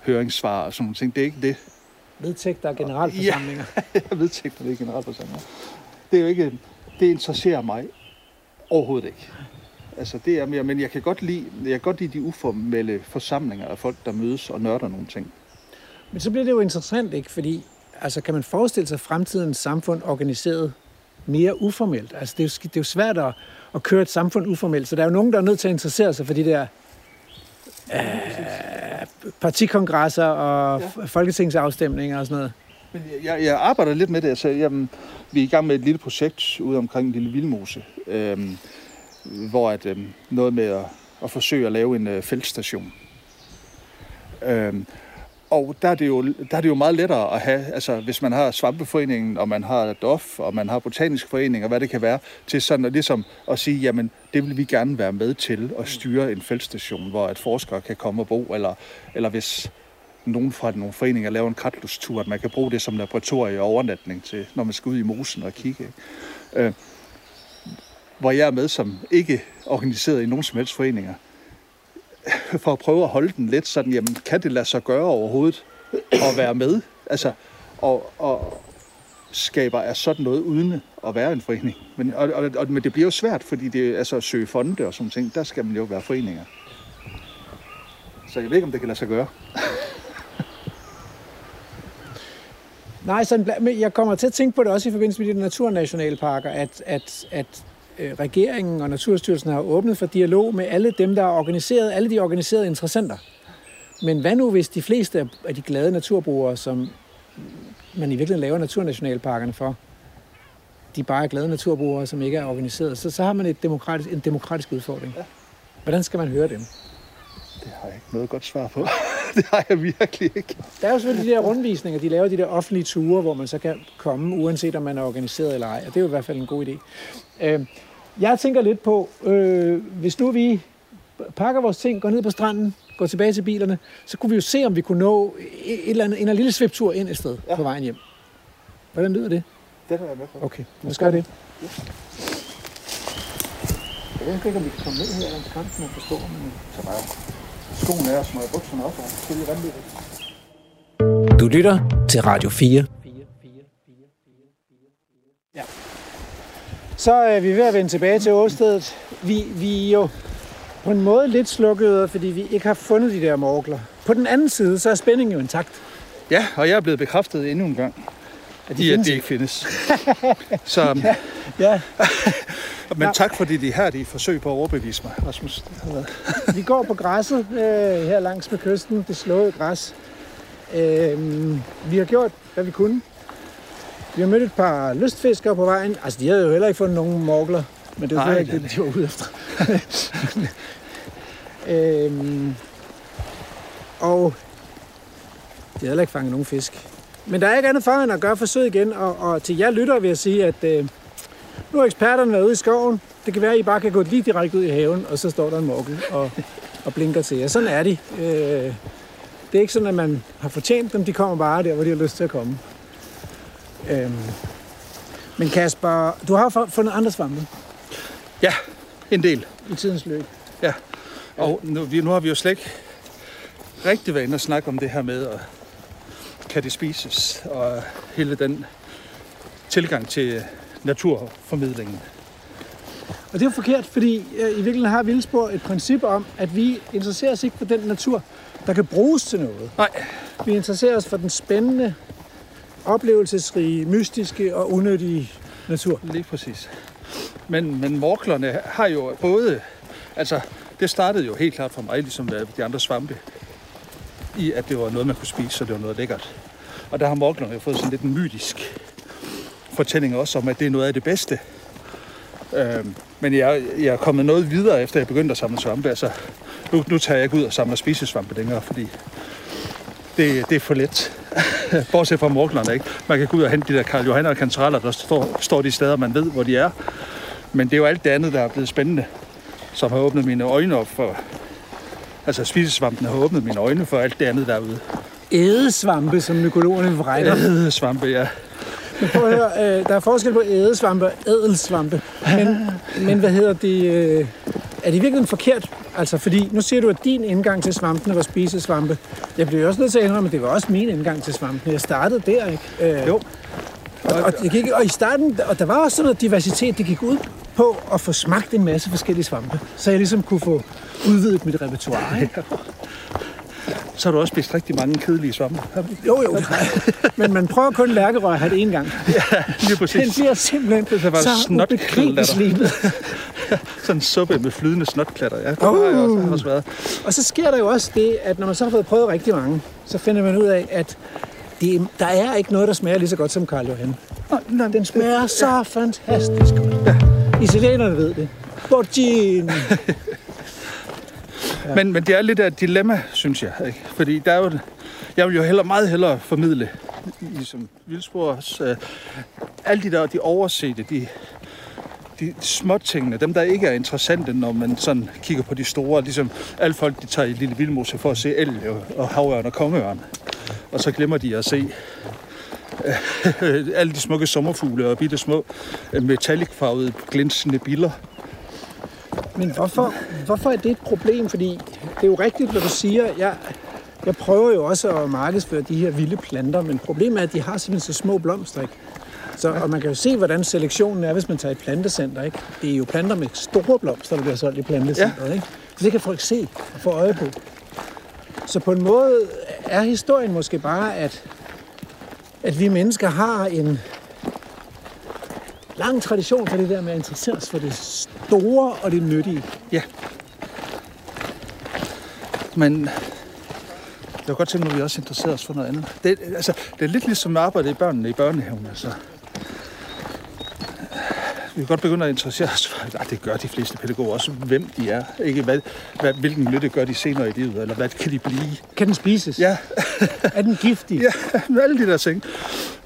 høringssvar og sådan nogle ting, det er ikke det, Vedtægter og generalforsamlinger. jeg vedtægter det i generalforsamling. Det er jo ikke, det interesserer mig overhovedet ikke. Altså det er mere, men jeg kan godt lide, jeg kan godt lide de uformelle forsamlinger af folk, der mødes og nørder nogle ting. Men så bliver det jo interessant, ikke? Fordi altså, kan man forestille sig fremtidens samfund organiseret mere uformelt? Altså, det er jo, det er jo svært at, at køre et samfund uformelt, så der er jo nogen, der er nødt til at interessere sig for de der øh, partikongresser og ja. folketingsafstemninger og sådan noget. Men jeg, jeg arbejder lidt med det. Altså, jamen, vi er i gang med et lille projekt ude omkring Lille Vildmose, øhm, hvor at, øhm, noget med at, at forsøge at lave en øh, feltstation. Øhm, og der er, det jo, der er det jo meget lettere at have, altså hvis man har Svampeforeningen, og man har DOF, og man har Botanisk Forening, og hvad det kan være, til sådan at, ligesom at sige, jamen det vil vi gerne være med til at styre en feltstation, hvor at forskere kan komme og bo, eller, eller hvis nogen fra nogle foreninger laver en kratlustur, at man kan bruge det som laboratorie og overnatning til, når man skal ud i mosen og kigge. Ikke? Øh, hvor jeg er med som ikke organiseret i nogen som helst foreninger, for at prøve at holde den lidt sådan, jamen kan det lade sig gøre overhovedet at være med? Altså, og, og skaber er sådan noget uden at være en forening. Men, og, og, og, men det bliver jo svært, fordi det altså at søge fonde og sådan ting, der skal man jo være foreninger. Så jeg ved ikke, om det kan lade sig gøre. Nej, sådan, men jeg kommer til at tænke på det også i forbindelse med de naturnationalparker, at, at, at regeringen og Naturstyrelsen har åbnet for dialog med alle dem, der er organiseret, alle de organiserede interessenter. Men hvad nu, hvis de fleste af- de glade naturbrugere, som man i virkeligheden laver naturnationalparkerne for, de bare er glade naturbrugere, som ikke er organiseret, så, så har man et demokratisk, en demokratisk udfordring. Ja. Hvordan skal man høre dem? Det har jeg ikke noget godt svar på. det har jeg virkelig ikke. Der er jo selvfølgelig de der rundvisninger, de laver de der offentlige ture, hvor man så kan komme, uanset om man er organiseret eller ej. Og det er jo i hvert fald en god idé. Øh, jeg tænker lidt på, øh, hvis nu vi pakker vores ting, går ned på stranden, går tilbage til bilerne, så kunne vi jo se, om vi kunne nå et eller andet, en lille sviptur ind et sted ja. Ja. på vejen hjem. Hvordan lyder det? Det har jeg med på. Okay, lad os gøre det. Jeg ved ikke, om vi kan komme ned her langs kanten og forstå, men Så bare skoen er, smøger bukserne op og spille vanvittigt. Du lytter til Radio 4. Så er vi ved at vende tilbage til åstedet. Vi, vi er jo på en måde lidt slukkede, fordi vi ikke har fundet de der morgler. På den anden side, så er spændingen jo intakt. Ja, og jeg er blevet bekræftet endnu en gang, At i at de ikke findes. Så, Ja, men tak fordi de her de forsøg på at overbevise mig, Rasmus. Vi går på græsset øh, her langs med kysten, det slåede græs. Øh, vi har gjort, hvad vi kunne. Vi har mødt et par lystfiskere på vejen. Altså, de havde jo heller ikke fundet nogen morgler, men det var Nej, ikke det- de var ude efter. øhm, og de havde heller ikke fanget nogen fisk. Men der er ikke andet for end at gøre forsøg igen, og, og til jer lytter vil jeg sige, at øh, nu har eksperterne været ude i skoven. Det kan være, at I bare kan gå lige direkte ud i haven, og så står der en morgel og, og blinker til jer. Sådan er de. Øh, det er ikke sådan, at man har fortjent dem. De kommer bare der, hvor de har lyst til at komme. Øhm, men Kasper, du har fu- fundet andre svampe Ja, en del. i tidens løb. Og nu, vi, nu har vi jo slet ikke rigtig været inde og snakke om det her med, at kan det spises, og hele den tilgang til naturformidlingen. Og det er jo forkert, fordi øh, i virkeligheden har Vildspor et princip om, at vi interesserer os ikke for den natur, der kan bruges til noget. Nej, Vi interesserer os for den spændende, oplevelsesrige, mystiske og unødige natur. lige præcis. Men, men morklerne har jo både, altså det startede jo helt klart for mig, ligesom de andre svampe, i at det var noget, man kunne spise, så det var noget lækkert. Og der har morklerne jo fået sådan lidt en mytisk fortælling også om, at det er noget af det bedste. Øhm, men jeg, jeg er kommet noget videre, efter jeg begyndte at samle svampe. Altså, nu, nu tager jeg ikke ud og samler spisesvampe længere, fordi det, det er for let. Bortset fra morklerne, ikke? Man kan gå ud og hente de der Karl Johanner og kantareller, der står, står de steder, man ved, hvor de er. Men det er jo alt det andet, der er blevet spændende, som har åbnet mine øjne op for... Altså, spisesvampen har åbnet mine øjne for alt det andet derude. Ædesvampe, som mykologerne vrejder. Øh, svampe, ja. Men prøv at høre, øh, der er forskel på ædesvampe og ædelsvampe. Men, men hvad hedder det? Øh, er det virkelig forkert? Altså, fordi nu siger du, at din indgang til svampene var spisesvampe. Jeg blev også nødt til at indrømme, at det var også min indgang til svampene. Jeg startede der, ikke? Øh, Jo. Og, og, jeg gik, og i starten, og der var også sådan noget diversitet, det gik ud på at få smagt en masse forskellige svampe. Så jeg ligesom kunne få udvidet mit repertoire. Ikke? Så har du også spist rigtig mange kedelige svampe. Jo, jo. det. Men man prøver kun lærkerøg at det en gang. Lige Den præcis. bliver simpelthen Det var så ubegribeligt slibet. Sådan en suppe med flydende snotklatter. Ja, det har jeg også, har også været. Og så sker der jo også det, at når man så har fået prøvet rigtig mange, så finder man ud af, at det, der er ikke noget, der smager lige så godt som Karl Johan. Den smager så fantastisk godt. Ja. Italienerne ved det. Borgin. Ja. Men, men det er lidt af et dilemma, synes jeg. Ikke? Fordi der er jo, jeg vil jo heller, meget hellere formidle, ligesom Vildsborgs, øh, alle de der, de oversete, de, de små tingene, dem der ikke er interessante, når man sådan kigger på de store, ligesom alle folk, de tager i Lille Vildmose for at se el og, havørn og kongeørn. Og så glemmer de at se øh, alle de smukke sommerfugle og bitte små øh, metallicfarvede glinsende biller. Men hvorfor, hvorfor er det et problem? Fordi det er jo rigtigt, hvad du siger. Jeg, jeg prøver jo også at markedsføre de her vilde planter, men problemet er, at de har simpelthen så små blomster. Ikke? Så, og man kan jo se, hvordan selektionen er, hvis man tager et plantecenter. Ikke? Det er jo planter med store blomster, der bliver solgt i plantecenteret. Ja. Ikke? Så det kan folk se og få øje på. Så på en måde er historien måske bare, at, at vi mennesker har en lang tradition for det der med at interessere os for det store og det nyttige. Men jeg kunne godt tænke mig, at vi også interesserer os for noget andet. Det, altså, det er lidt ligesom med arbejdet i børnene i børnehaven. Altså. Vi kan godt begynde at interessere os for, ja, det gør de fleste pædagoger også, hvem de er. Ikke hvad, hvad, hvilken nytte gør de senere i livet, eller hvad kan de blive. Kan den spises? Ja, Er den giftig? ja alle de der ting.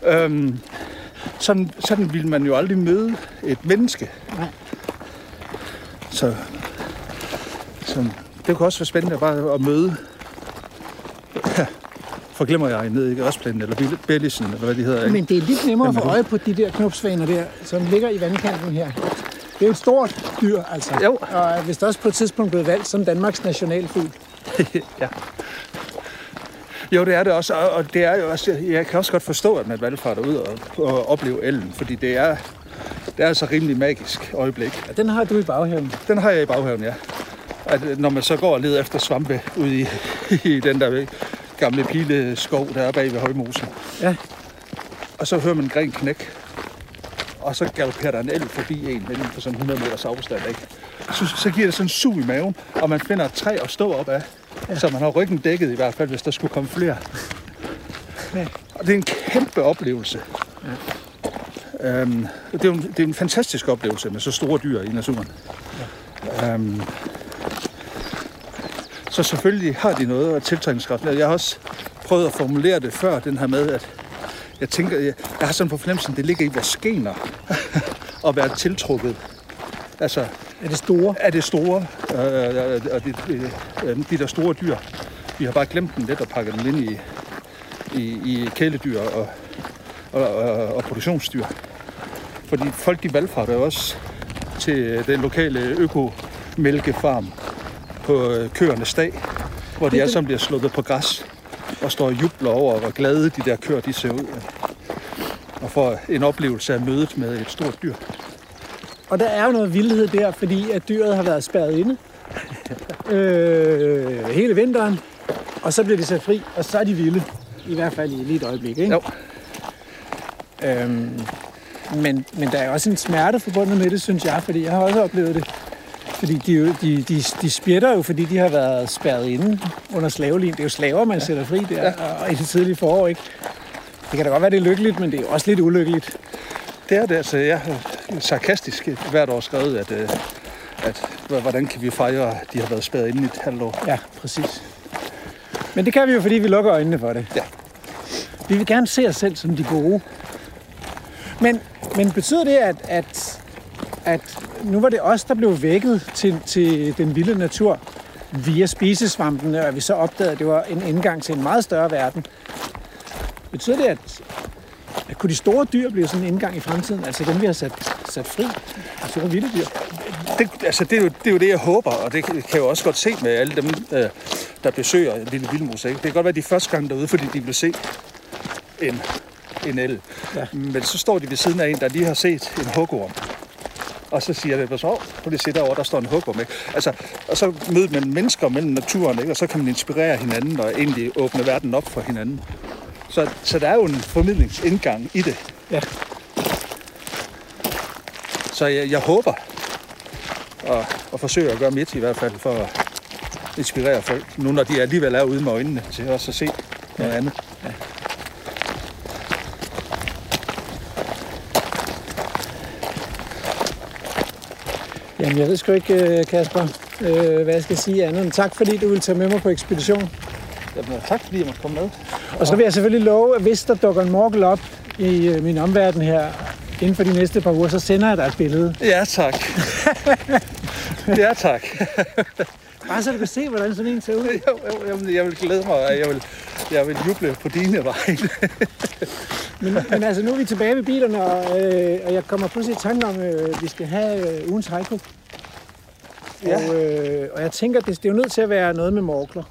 Øhm, sådan, sådan vil man jo aldrig møde et menneske. Nej. Så, så det kunne også være spændende bare at møde forglemmer jeg ned i Østplanen, eller Bellisen, eller hvad de hedder. Ikke? Men det er lidt nemmere at få øje på de der knopsvaner der, som ligger i vandkanten her. Det er jo et stort dyr, altså. Jo. Og er vist også på et tidspunkt blevet valgt som Danmarks nationalfugl. Jo, det er det også, og- og det er jo også, jeg kan også godt forstå, at man valgfarter ud og, og opleve ellen, fordi det er, det er altså rimelig magisk øjeblik. Og den har du i baghaven. Den har jeg i baghaven, ja. At øh, når man så går og leder efter svampe ude i, i den der gamle pileskov, der er bag ved Højmosen, Ja. og så hører man en gren knæk, og så galopperer der en elg forbi en inden for sådan 100 meters afstand, ikke? Så, så giver det sådan en sug i maven, og man finder et træ at stå op af, ja. så man har ryggen dækket i hvert fald, hvis der skulle komme flere. Ja. Og det er en kæmpe oplevelse. Ja. Øhm, det, er en, det er en fantastisk oplevelse med så store dyr i naturen. Ja. Øhm, så selvfølgelig har de noget af tiltrækningskraft. Jeg har også prøvet at formulere det før, den her med, at jeg tænker, jeg, jeg har sådan på fornemmelsen, det ligger i vores gener at være tiltrukket. Altså, Er det store? er det store, øh, og de, øh, de der store dyr. Vi har bare glemt dem lidt og pakket dem ind i, i, i kæledyr og, og, og, og produktionsdyr. Fordi folk de valgfarter også til den lokale økomælkefarm på øh, køernes dag, hvor de Det- alle det- sammen bliver sluppet på græs og står og jubler over, hvor glade de der køer de ser ud. Og får en oplevelse af mødet med et stort dyr. Og der er jo noget vildhed der, fordi at dyret har været spærret inde øh, hele vinteren, og så bliver de sat fri, og så er de vilde. I hvert fald i lige et øjeblik, ikke? Jo. Øhm, men, men der er også en smerte forbundet med det, synes jeg, fordi jeg har også oplevet det. Fordi de, de, de, de spjætter jo, fordi de har været spærret inde under slavelin. Det er jo slaver, man sætter fri der ja. og i det tidlige forår, ikke? Det kan da godt være, det er lykkeligt, men det er jo også lidt ulykkeligt. Det er det, altså. Jeg har sarkastisk hvert år skrevet, at, øh, at hvordan kan vi fejre, at de har været spærret inde i et halvt år. Ja, præcis. Men det kan vi jo, fordi vi lukker øjnene for det. Ja. Vi vil gerne se os selv som de gode. Men, men betyder det, at, at, at nu var det os, der blev vækket til, til den vilde natur via spisesvampene, og vi så opdagede, at det var en indgang til en meget større verden? Betyder det, at kunne de store dyr blive sådan en indgang i fremtiden? Altså dem, vi har sat, sat fri? De store vilde dyr? Det, altså, det, er jo, det er jo det, jeg håber, og det kan jeg jo også godt se med alle dem, øh, der besøger Lille Vildmus. Ikke? Det kan godt være, de første gang derude, fordi de vil se en, en el. Ja. Men så står de ved siden af en, der lige har set en hugorm. Og så siger det, så lige at se derovre, der står en hugorm. Ikke? Altså, og så møder man mennesker mellem naturen, ikke? og så kan man inspirere hinanden og egentlig åbne verden op for hinanden. Så, så der er jo en formidlingsindgang i det. Ja. Så jeg, jeg håber, og, og forsøger at gøre mit i hvert fald for at inspirere folk, nu når de alligevel er ude med øjnene til også at se noget andet. Jamen, jeg ved sgu ikke, øh, Kasper, øh, hvad jeg skal sige andet tak, fordi du ville tage med mig på ekspedition. Jamen, tak fordi jeg måtte komme med. Og så vil jeg selvfølgelig love, at hvis der dukker en morkel op i øh, min omverden her inden for de næste par uger, så sender jeg dig et billede. Ja, tak. ja, tak. Bare så du kan se, hvordan sådan en ser ud. Jo, jo, jeg, vil, jeg vil glæde mig, og jeg vil, jeg vil juble på dine vegne. Men, men altså, nu er vi tilbage ved bilerne, og, øh, og jeg kommer pludselig i tanke om, at øh, vi skal have øh, ugens haiku. Ja. Og, øh, og jeg tænker, det, det er jo nødt til at være noget med morkler.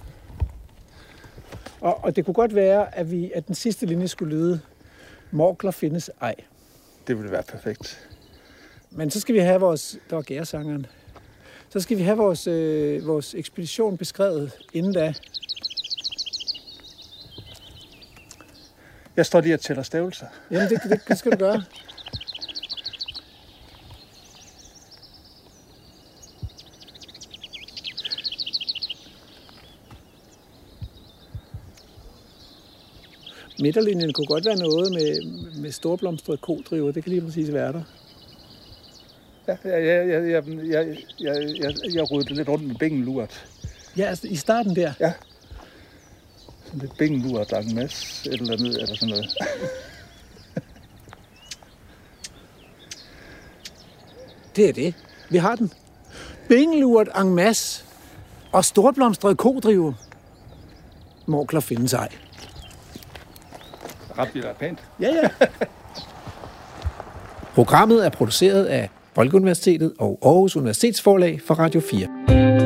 Og, og det kunne godt være, at, vi, at den sidste linje skulle lyde, morkler findes ej. Det ville være perfekt. Men så skal vi have vores, der var gæresangeren, så skal vi have vores, øh, vores ekspedition beskrevet inden da. Jeg står lige og tæller stavelser. Jamen, det, det, det skal du gøre. Midterlinjen kunne godt være noget med, med storblomstrede kodriver. Det kan lige præcis være der. Ja, jeg, jeg, jeg, jeg, jeg, jeg, jeg rodede lidt rundt med bængenlurt. Ja, altså i starten der? Ja. Sådan lidt bængenlurt, der er en masse et eller andet, eller sådan noget. det er det. Vi har den. Bængelurt, en masse og storblomstrede kodrive. Morkler findes ej. Ret bliver pænt. Ja, ja. Programmet er produceret af Folkeuniversitetet og Aarhus Universitetsforlag for Radio 4.